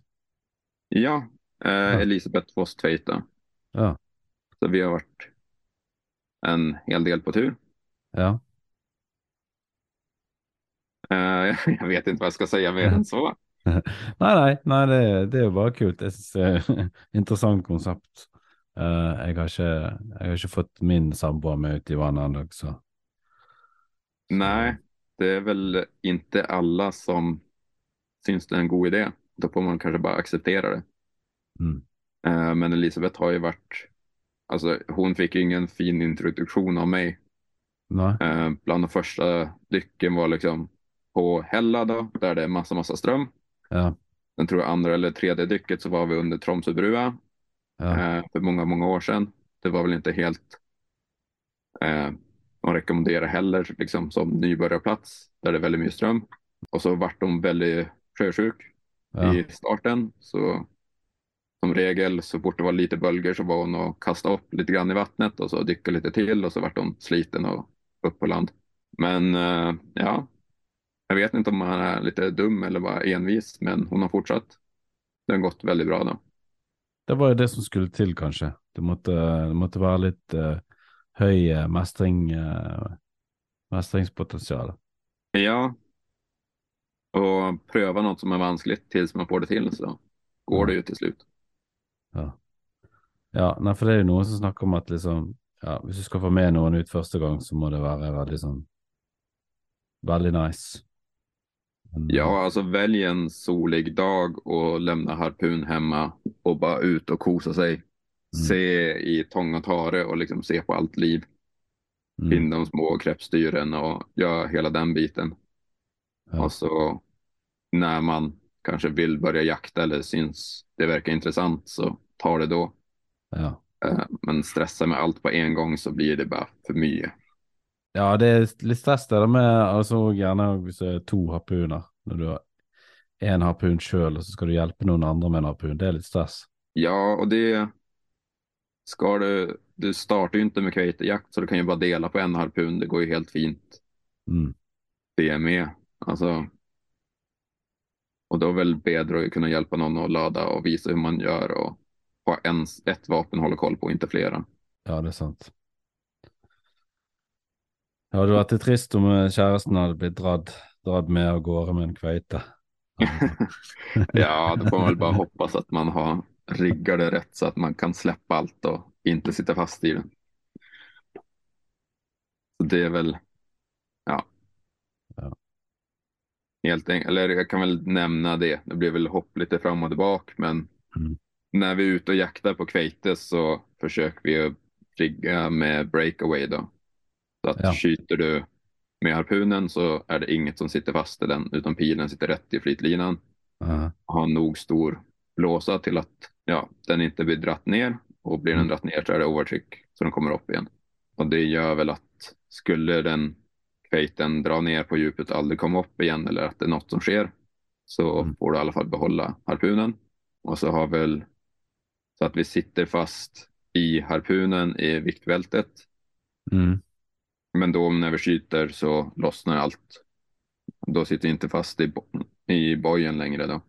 Ja, eh, Elisabeth Foss. Ja. Så vi har varit en hel del på tur. Ja. Eh, [laughs] jag vet inte vad jag ska säga mer än så. Nei, nei, nei det, det. Jeg synes det er interessant konsept. Eh, [laughs] jeg, har ikke, jeg har ikke fått min samboer med ut i vannet ennå, så Nej, det är väl inte alla som syns det är en god idé. Då får man kanske bara acceptera det. mm. Eh, men Elisabeth har ju varit, alltså hon fick ju ingen fin introduktion av mig. Eh, bland de första dyken var liksom på Hälla då, där det är massa, massa ström. Ja. Sen tror jag andra eller tredje dyket så var vi under Tromsöbrua. Ja. eh, för många, många år sedan. Det var väl inte helt eh, att rekommendera heller liksom som nybörjarplats där det är väldigt mycket ström. Och så vart de väldigt sjösjuk Ja. i starten. Så som regel så fort det var lite bölger så var hon och kastade upp lite grann i vattnet och så dyka lite till och så vart hon sliten och upp på land. Men eh, ja, jag vet inte om han är lite dum eller bara envis, men hon har fortsatt. Det har gått väldigt bra då. Det var ju det som skulle till kanske. Det måtte, det måtte være litt eh, høy eh, mestring, eh, mestringspotensial. Ja, och pröva något som är vanskligt tills man får det till så går det ju till slut. Ja. ja, nei, for det er jo noen som snakker om at liksom, ja, hvis du skal få med noen ut første gang, så må det være veldig sånn, veldig nice. Ja, alltså välj en solig dag och lämna harpun hemma och bara ut och kosa sig. Se i tång och tare och liksom se på allt liv. mm, Finn de små kreppstyren och gör hela den biten. Ja. Och så när man kanske vill börja jakta eller syns det verkar intressant så ta det då. ja. Eh, Men stressa med allt på en gång så blir det bara för mycket. Ja, det er litt stress det der med, altså gjerne hvis det er to harpuner, når du har en harpun selv, og så skal du hjelpe noen andre med en harpun, det er litt stress. Ja, och det ska du. Du startar ju inte med kveitejakt så du kan ju bara dela på en harpun. Det går ju helt fint. Mm. Det med. Alltså. Och då är väl bättre att kunna hjälpa någon att ladda och visa hur man gör och ha en, ett vapen hålla koll på, inte flera. Ja, det er sant. Det hadde vært trist om eh, kjæresten hadde blitt dratt, dratt med av gårde med en kveite. [laughs] Ja, då får man väl bara hoppas att man har riggat det rätt så att man kan släppa allt och inte sitta fast i den. Så det är väl, ja. Ja. Helt enkelt, eller jag kan väl nämna det. Det blir väl hopp lite fram och tillbaka, men Mm. när vi är ute och jaktar på kveite så försöker vi rigga med breakaway då. Så att Ja. skjuter du med harpunen så är det inget som sitter fast i den, utan pilen sitter rätt i flytlinan. Ja. har nog stor blåsa till att ja, den inte blir dratt ner och blir den Mm. dratt ner så är det overtryck så den kommer upp igen. Och det gör väl att skulle den kveiten dra ner på djupet och aldrig komma upp igen eller att det är något som sker så Mm. får du i alla fall behålla harpunen. Och så har väl så att vi sitter fast i harpunen i viktbältet. Mm. Men då när vi skjuter så lossnar allt. Då sitter vi inte fast i, i bojen längre då.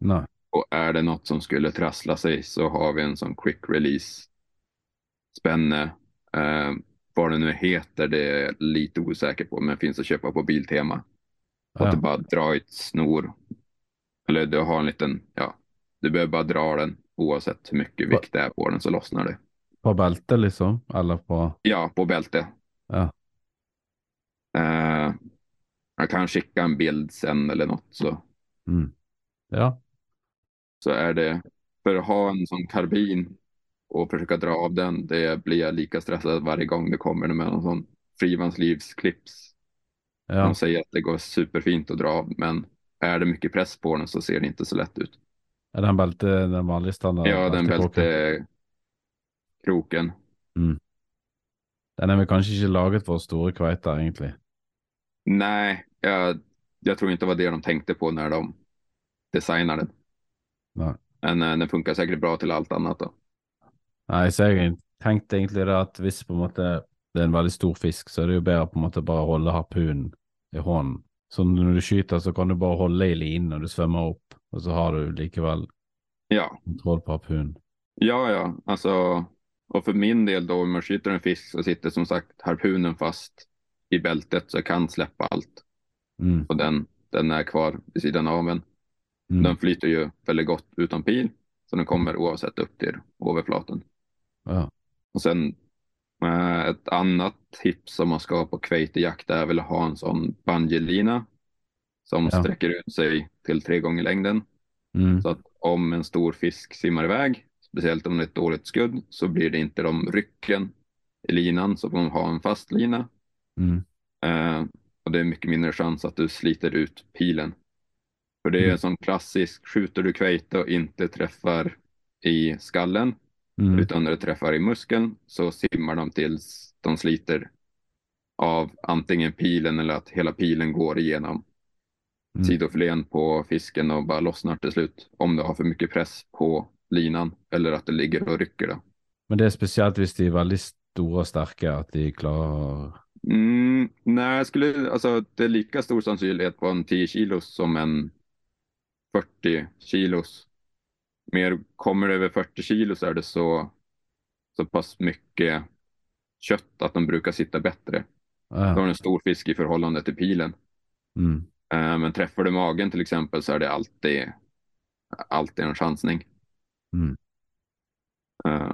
Nei. Och är det något som skulle trassla sig så har vi en sån quick release spänne. Eh, vad det nu heter, det är jag lite osäker på, men finns att köpa på Biltema. Att du Ja. bara drar ett snor. Eller du har en liten, ja, du behöver bara dra den oavsett hur mycket vikt det är på den så lossnar det. På beltet, liksom? Eller på Ja, på bälte. Ja. Eh, jag kan skicka en bild sen eller något så, Mm. Ja. så är det. För att ha en sån karbin och försöka dra av den, det blir jag lika stressad varje gång det kommer med någon sån frivanslivsklips. Ja. De säger att det går superfint att dra av, men är det mycket press på den så ser det inte så lätt ut. Er den belte den vanlige standard? Ja, den beltekroken? bältekroken. Den er vel kanskje ikke laget for store kveiter, egentlig. Nej, jag, jag tror inte det var det de tänkte på när de designade den. Men eh, den funkar säkert bra till allt annat då. Nei, så jeg tenkte egentlig det at hvis på en måte det er en veldig stor fisk, så er det jo bedre på en måte bare å holde harpunen i hånden. Så når du skyter, så kan du bare holde i linen når du svømmer opp, og så har du likevel Ja, kontroll på harpunen. ja, ja, alltså. Och för min del då, om man skjuter en fisk så sitter som sagt harpunen fast i bältet så jag kan släppa allt. Mm. Och den, den är kvar vid sidan av en. Mm. Den flyter ju väldigt gott utan pil. Så den kommer oavsett upp till överflaten. Ja. Och sen eh, ett annat tips om man ska på kveitejakt är väl att ha en sån bungeelina som Ja. sträcker ut sig till tre gånger längden. Mm. Så att om en stor fisk simmar iväg, speciellt om det är ett dåligt skudd, så blir det inte de rycken i linan så får man ha en fast lina. Mm. Eh, och det är mycket mindre chans att du sliter ut pilen. För det är Mm. en sån klassisk, skjuter du kveite och inte träffar i skallen, Mm. utan det träffar i muskeln så simmar de tills de sliter av antingen pilen eller att hela pilen går igenom Mm. sidofilén på fisken och bara lossnar till slut. Om du har för mycket press på linan eller att det ligger och rycker. Då. Men det är speciellt hvis de är väldigt stora och starka, att de klarar Mm, nej, jag skulle, alltså, det är lika stor sannolikhet på en 10 kilos som en 40 kilos. Mer, kommer det över 40 kilo så är det så, så pass mycket kött att de brukar sitta bättre. Då har en stor fisk i förhållande till pilen. Mm. Eh, Men träffar du magen till exempel så är det alltid, alltid en chansning. Mm. Eh,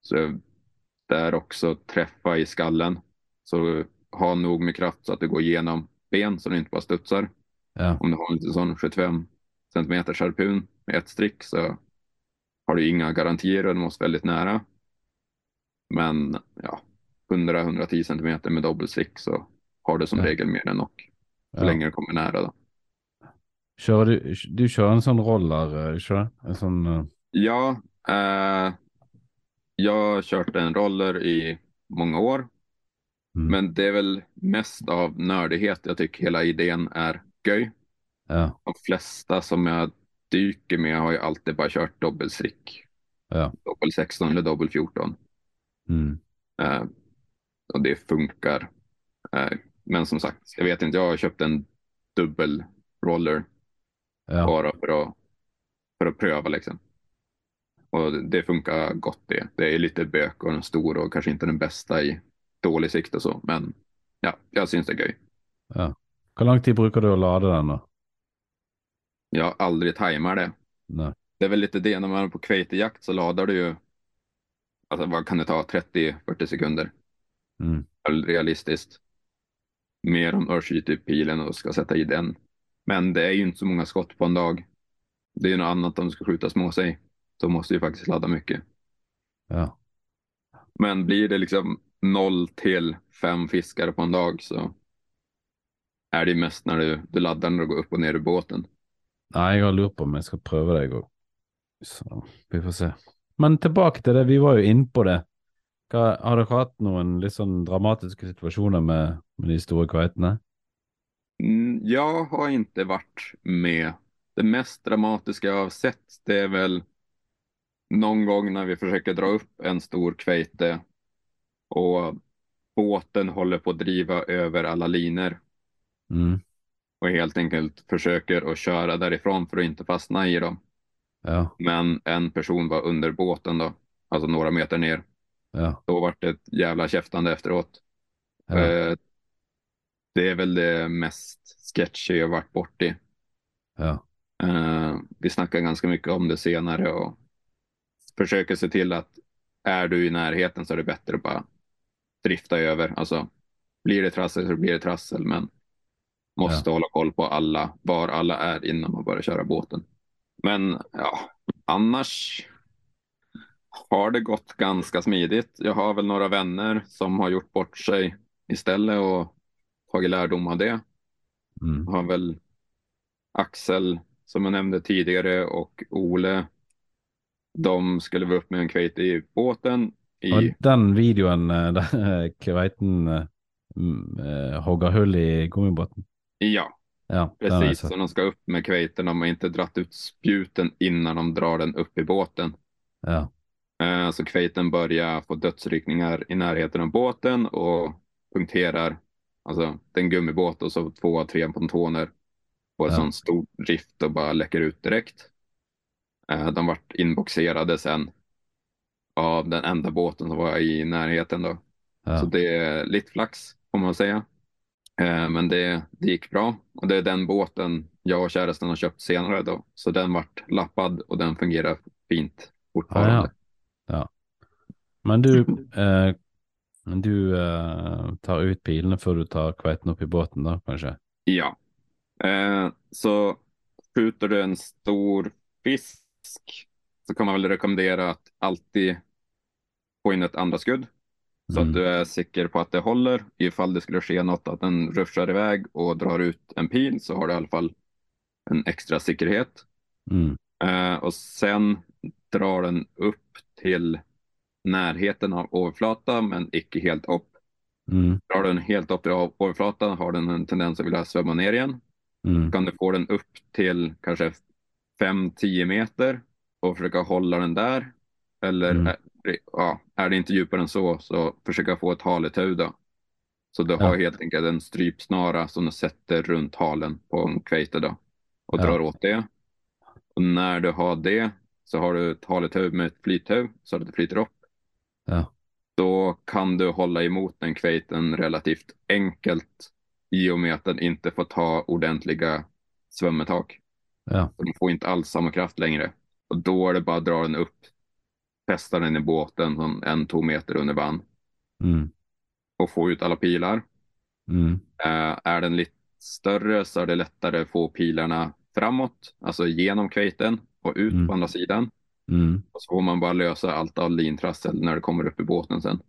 Så där också träffa i skallen. Så ha nog med kraft så att du går igenom ben så du inte bara studsar. Ja. Om du har en liten sån 75 centimeter harpun med ett strick så har du inga garantier och du måste väldigt nära. Men ja, 100-110 centimeter med dobbelstrick så har du som Ja. regel mer än nog. Så Ja. länge du kommer nära då. Kör du, du kör en sån roller, eh, kör? En sån... eh, Ja, eh, jag har kört en roller i många år. Mm. Men det är väl mest av nördighet. Jag tycker hela idén är göj. Ja. De flesta som jag dyker med har ju alltid bara kört dubbelstrick. Ja. Dobbel 16 eller dobbel 14. Mm. Eh, och det funkar. Eh, men som sagt, jag vet inte, jag har köpt en dubbel roller Ja. bara för att, för att pröva liksom. Och det- funkar gott det. Det är lite bök och den stor och kanske inte den bästa i dålig sikt och så. Men ja, jag syns det är göj. ja. Hur lång tid brukar du ladda den då? Jag har aldrig tajmat det. Nej. Det är väl lite det, när man är på kveitejakt så laddar du ju, alltså vad kan det ta, 30-40 sekunder? Mm. Realistiskt. Mer om du skjuter pilen och ska sätta i den. Men det är ju inte så många skott på en dag. Det är ju något annat om du ska skjuta småsej. Då måste du faktiskt ladda mycket. Ja. Men blir det liksom 0 till 5 fiskar på en dag så är det mest när du, du laddar när du går upp och ner i båten. Nej, jag lurer på om jag ska pröva det gång. Så vi får se. Men tillbaka till det, vi var ju inne på det. Har dere hatt noen litt sånn dramatiske situasjoner med, med de store kveitene? Mm, jag har inte varit med. Det mest dramatiska jag har sett det är väl någon gång när vi försöker dra upp en stor kveite och båten håller på att driva över alla linor Mm. och helt enkelt försöker att köra därifrån för att inte fastna i dem. Ja, Men en person var under båten då, alltså några meter ner. ja, Då var det ett jävla käftande efteråt. ja. Eh, Det är väl det mest sketchy jag varit bort i. ja. Eh, vi snackar ganska mycket om det senare och försöker se till att är du i närheten så är det bättre att bara drifta över. Alltså, blir det trassel så blir det trassel, men måste hålla koll på alla, var alla är innan man börjar köra båten. Men ja, annars har det gått ganska smidigt. Jag har väl några vänner som har gjort bort sig istället och tagit lärdom av det. Mm. har väl Axel, som jag nämnde tidigare, och Ole. De skulle vara upp med en kveite i båten. I, Og den videoen eh, [laughs] der eh, kveiten eh, mm, hogger hull i gummibåten. ja, Ja, precis. Så de ska upp med kveiten. De har inte dratt ut spjuten innan de drar den upp i båten. Ja, Eh, Så kveiten börjar få dödsryckningar i närheten av båten och punkterar alltså den gummibåt och så två tre pontoner på en Ja. sån stor drift och bara läcker ut direkt. De vart inboxerade sen av den enda båten som var i närheten då. ja, Så det är lite flax får man säga. Eh, Men det, det gick bra och det är den båten jag och käresten har köpt senare då. Så den vart lappad och den fungerar fint fortfarande. Ah, ja. Men du, eh, du eh, tar ut pilene før du tar kveiten opp i båten, da, kanskje? Ja. Eh, så skjuter du en stor fisk så kan man väl rekommendera att alltid få in ett andra skudd. Så Mm. att du är säker på att det håller. Ifall det skulle ske något att den ruschar iväg och drar ut en pil så har du i alla fall en extra säkerhet. Mm. Eh, och sen drar den upp till närheten av överflatan men icke helt upp. Mm. Drar den helt upp till överflatan har den en tendens att vilja svämma ner igen. Mm. kan du få den upp till kanske 5-10 meter och försöka hålla den där. Eller Mm. är, ja, är det inte djupare än så, så försöka få ett haletau då. Så du Ja. har helt enkelt en strypsnara som du sätter runt halen på en kveite då och Ja. drar åt det. Och när du har det så har du ett haletau med ett flythög så att det flyter upp. Ja. Då kan du hålla emot den kveiten relativt enkelt i och med att den inte får ta ordentliga svömmetak. Ja. De får inte alls samma kraft längre. Och då är det bara att dra den upp, fästa den i båten som en, två meter under vann Mm. och få ut alla pilar. Mm. Eh, är den lite större så är det lättare att få pilarna framåt, alltså genom kveiten och ut Mm. på andra sidan. Mm. Och så får man bara lösa allt av lintrassel när det kommer upp i båten sen.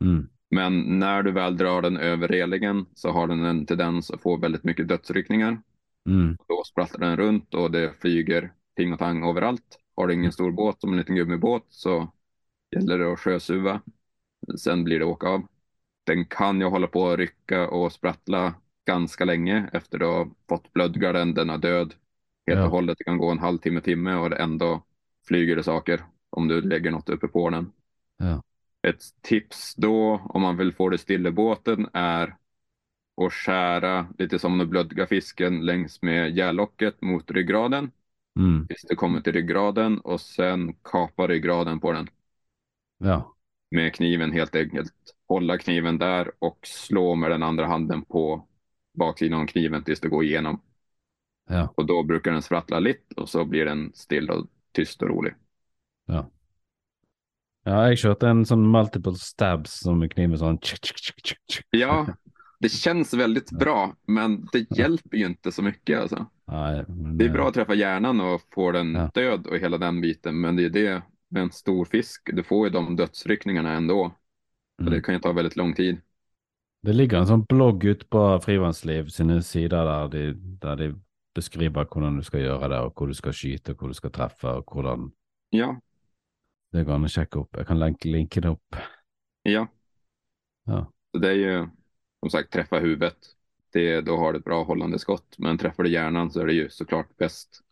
Mm. Men när du väl drar den över relingen så har den en tendens att få väldigt mycket dödsryckningar. Mm. Då sprattlar den runt och det flyger ting och tang överallt. Har du ingen stor båt som en liten gummibåt så gäller det att sjösuva. Sen blir det åka av. Den kan ju hålla på att rycka och sprattla ganska länge efter att ha fått blödgarden, den är död. Helt Ja. och hållet, det kan gå en halvtimme, timme och ändå flyger det saker om du lägger något uppe på den. Ja. Ett tips då, om man vill få det still i båten, är att skära lite som du blödgar fisken längs med gärlocket mot ryggraden. Mm. Tills du kommer till ryggraden och sen kapa ryggraden på den Ja. med kniven helt enkelt. Hålla kniven där och slå med den andra handen på baksidan av kniven tills det går igenom. Ja. Och då brukar den sprattla lite och så blir den still och tyst och rolig. Ja. Ja, jeg kjørte en sånn multiple stabs som kniven tsk. Ja, det känns väldigt bra, men det hjälper ju inte så mycket alltså. Nei, men, Det är bra att träffa hjärnan och få den Ja. död och hela den biten, men det är det med en stor fisk. Du får ju de dödsryckningarna ändå. Och Mm. det kan ju ta väldigt lång tid. Det ligger en sånn blogg ute på Frivannsliv sine sider der de, der de beskriver hvordan du skal gjøre det, og hvor du skal skyte, og hvor du skal treffe, og hvordan Ja, det går å sjekke opp. Jeg kan lenke, linke det opp. ja. Ja. Så det är ju som sagt träffa huvudet. Det, då har du ett bra hållande skott. Men träffar du hjärnan så är det ju såklart bäst.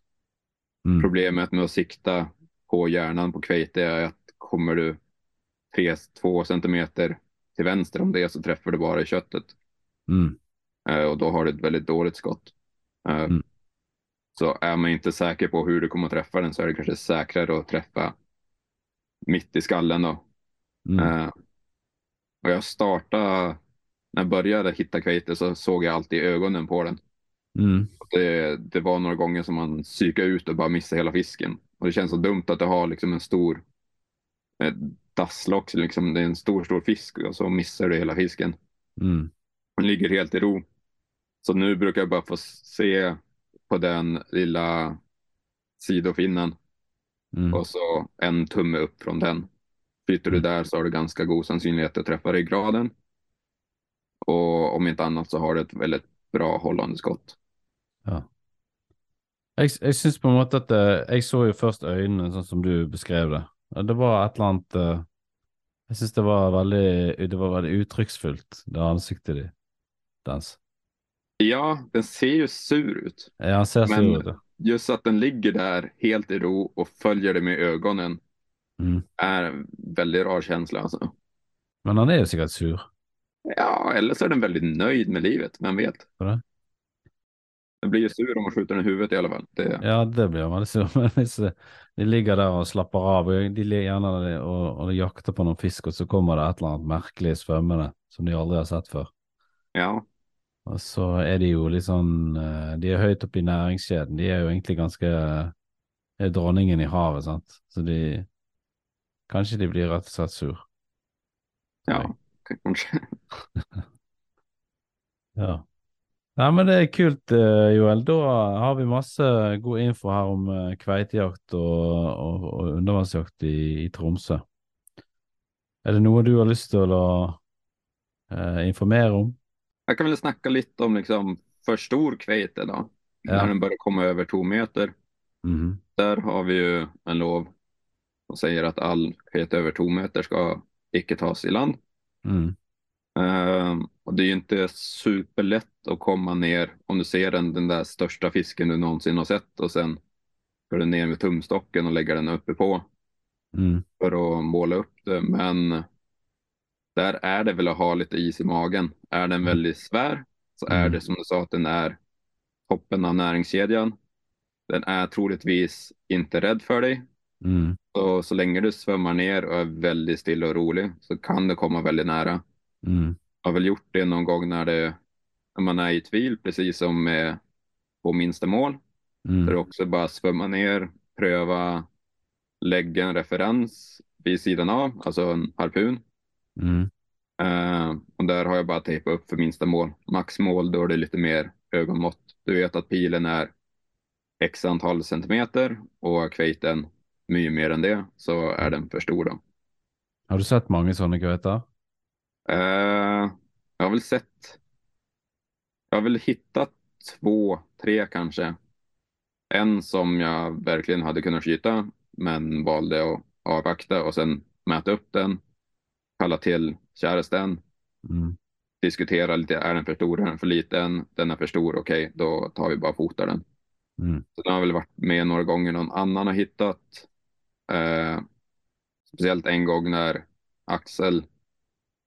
Mm. Problemet med att sikta på hjärnan på kveite är att kommer du tre, två centimeter till vänster om det så träffar du bara i köttet. Mm. Eh, och då har du ett väldigt dåligt skott. Eh, Mm. Så är man inte säker på hur du kommer att träffa den så är det kanske säkrare att träffa mitt i skallen då. Mm. Eh, och jag startade, när jag började hitta kveite så såg jag alltid ögonen på den. Mm. Det, det var några gånger som man psykade ut och bara missade hela fisken. Och det känns så dumt att du har liksom en stor eh, dasslock, liksom, det är en stor, stor fisk och så missar du hela fisken. Mm. Den ligger helt i ro. Så nu brukar jag bara få se på den lilla sidofinnen Mm. och så en tumme upp från den. Flyter du Mm. där så har du ganska god sannsynlighet att träffa ryggraden. Och om inte annat så har du ett väldigt bra hållande skott. Ja. Jeg, jeg syns på en måte at eh, Jeg så jo først øynene, sånn som du beskrev det. Det var et eller annet Jeg syns det var veldig Det var veldig uttrykksfullt, det ansiktet di, dens. Ja, den ser ju sur ut. Ja, han ser Men- sur ut. ja. Just att den ligger där helt i ro och följer det med ögonen Mm. är en väldigt rar känsla. Alltså. Men han er jo sikkert sur. Ja, eller så är den väldigt nöjd med livet, vem vet? Det. Den blir ju sur om man skjuter den i huvudet i alla fall. Det, Ja, det blir eh, [laughs] de ligger der og slapper av, de ligger og, og de jakter på noen fisk, og så kommer det et eller annet merkelig svømmende som de aldri har sett før. ja, Og så er de jo litt sånn eh, De er høyt oppe i næringskjeden. De er jo egentlig ganske eh, er dronningen i havet, sant. Så de Kanskje de blir og slett sur. ja. Kanske. [laughs] Ja. Nei, men det er kult, eh, Joel. Da har vi masse god info her om eh, kveitejakt og, og, og undervannsjakt i, i Tromsø. Er det noe du har lyst til å eh, informere om? Jag kan väl snacka lite om liksom för stor kveite då. Ja. När den börjar komma över två meter. Mhm. Där har vi ju en lov som säger att all kveite över två meter ska icke tas i land. Mm. Eh, och det är ju inte superlätt att komma ner om du ser den, den där största fisken du någonsin har sett och sen går du ner med tumstocken och lägger den uppe på Mm. för att måla upp det. Men där är det väl att ha lite is i magen. Är den väldigt svär så är Mm. det som du sa att den är toppen av näringskedjan. Den är troligtvis inte rädd för dig. Mm. Så, så länge du svämmar ner och är väldigt still och rolig så kan det komma väldigt nära. Mm. Jag har väl gjort det någon gång när, det, när man är i tvil, precis som med på minsta mål. Där du Mm. också bara svämma ner, pröva, lägga en referens vid sidan av, alltså en harpun. Mm. Eh, och där har jag bara tejpat upp för minsta mål. Maxmål, då är det lite mer ögonmått. Du vet att pilen är x antal centimeter och kveiten mycket mer än det, så är den för stor då. Har du sett mange sånne kveiter? Eh, jag har väl sett, jag har väl hittat två, tre kanske. En som jag verkligen hade kunnat skjuta, men valde att avvakta och sen mäta upp den, kalla till käresten, Mm. diskutera lite, är den för stor, är den för liten, den är för stor, okej, då tar vi bara fotar den. Mm. Så den har väl varit med några gånger någon annan har hittat. Eh, speciellt en gång när Axel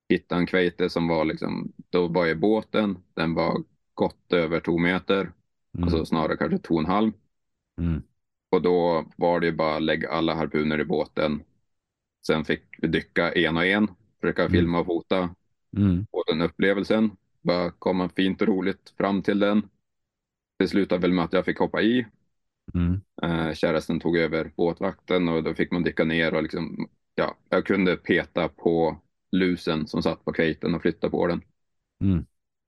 hittade en kveite som var liksom, då var i båten, den var gott över två meter, Mm. alltså snarare kanske två och en halv. Mm. Och då var det ju bara lägga alla harpuner i båten. Sen fick vi dyka en och en, försöka Mm. filma och fota Mm. på den upplevelsen. Bara komma fint och roligt fram till den. Det slutade väl med att jag fick hoppa i. Mm. Eh, tog över båtvakten och då fick man dyka ner och liksom, ja, jag kunde peta på lusen som satt på kveiten och flytta på den. Mm.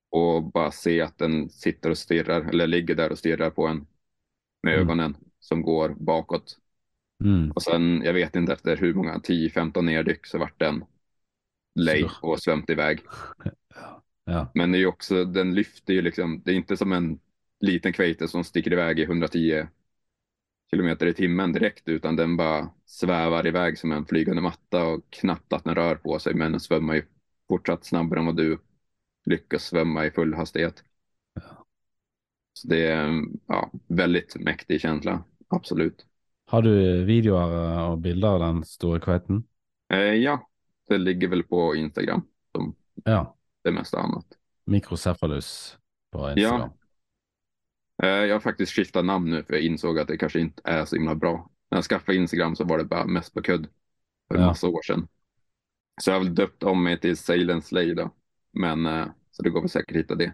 Och bara se att den sitter och stirrar, eller ligger där och stirrar på en med Mm. ögonen som går bakåt. Mm. Och sen, jag vet inte efter hur många, 10-15 neddyk så vart den lej och svämt iväg. Ja. Men det är också, den lyfter ju liksom, det är inte som en liten kveite som sticker iväg i 110 kilometer i timmen direkt, utan den bara svävar iväg som en flygande matta och knappt att den rör på sig, men den svämmar ju fortsatt snabbare än vad du lyckas svämma i full hastighet. Så det är ja, väldigt mäktig känsla, absolut. Har du videoer og bilder av den store kveiten? Eh, ja, det ligger väl på Instagram som Ja. det mesta annat. Mikrocephalus på Instagram. Eh, jag har faktiskt skiftat namn nu för jag insåg att det kanske inte är så himla bra. När jag skaffade Instagram så var det bara mest på kudd för en Ja. massa år sedan. Så jag har väl döpt om mig till Sail and Slay då. Men eh, så det går väl säkert att hitta det.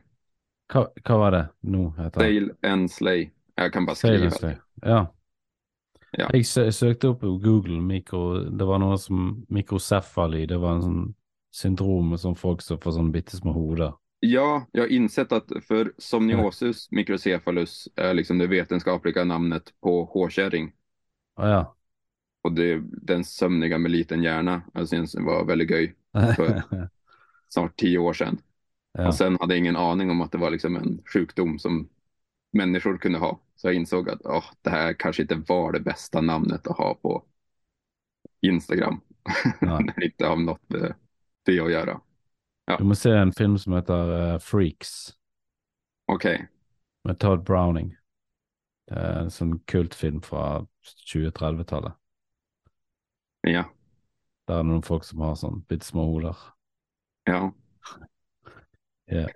Hva var det nå heter? Sail and Slay. Jag kan bara Sail skriva. Ja. Ja. Jeg sø søkte opp på Google mikro, det var noe som mikrocefali, det var en sånn syndrom sånn folk som får sånn bitte små hoder. Ja, jag har insett att för Somniosus microcephalus är liksom det vetenskapliga namnet på hårkärring. Å ja. Och det den sömniga med liten hjärna. Jag syns det var väldigt göj. För [laughs] snart tio år sedan. ja. Och sen hade jag ingen aning om att det var liksom en sjukdom som människor kunde ha. Så jag insåg att åh, det här kanske inte var det bästa namnet att ha på Instagram. [laughs] När det inte har något med det att göra. Du må se en film som heter eh, Freaks, Okej, med Todd Browning. Det er en sånn kultfilm fra 2030-tallet. ja, Der er det noen folk som har sånn bitte små hoder. ja.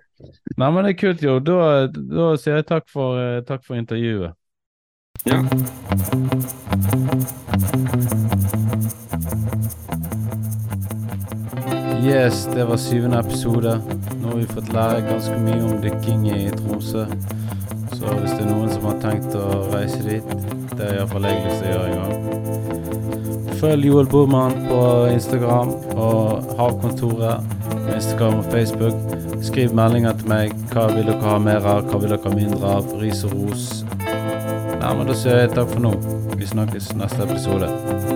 Nei, men det er kult, jo. Da, da sier jeg takk for, eh, takk for intervjuet. ja. Yes, det var syvende episode. Nå har vi fått lære ganske mye om dykking i Tromsø. Så hvis det er noen som har tenkt å reise dit, det er iallfall jeg lyst til å gjøre en gang. Følg Joel Bormann på Instagram og Havkontoret på Instagram og Facebook. Skriv meldinger til meg. Hva vil dere ha mer av? Hva vil dere ha mindre av? Ris og ros. Nei, men da sier jeg takk for nå. Vi snakkes neste episode.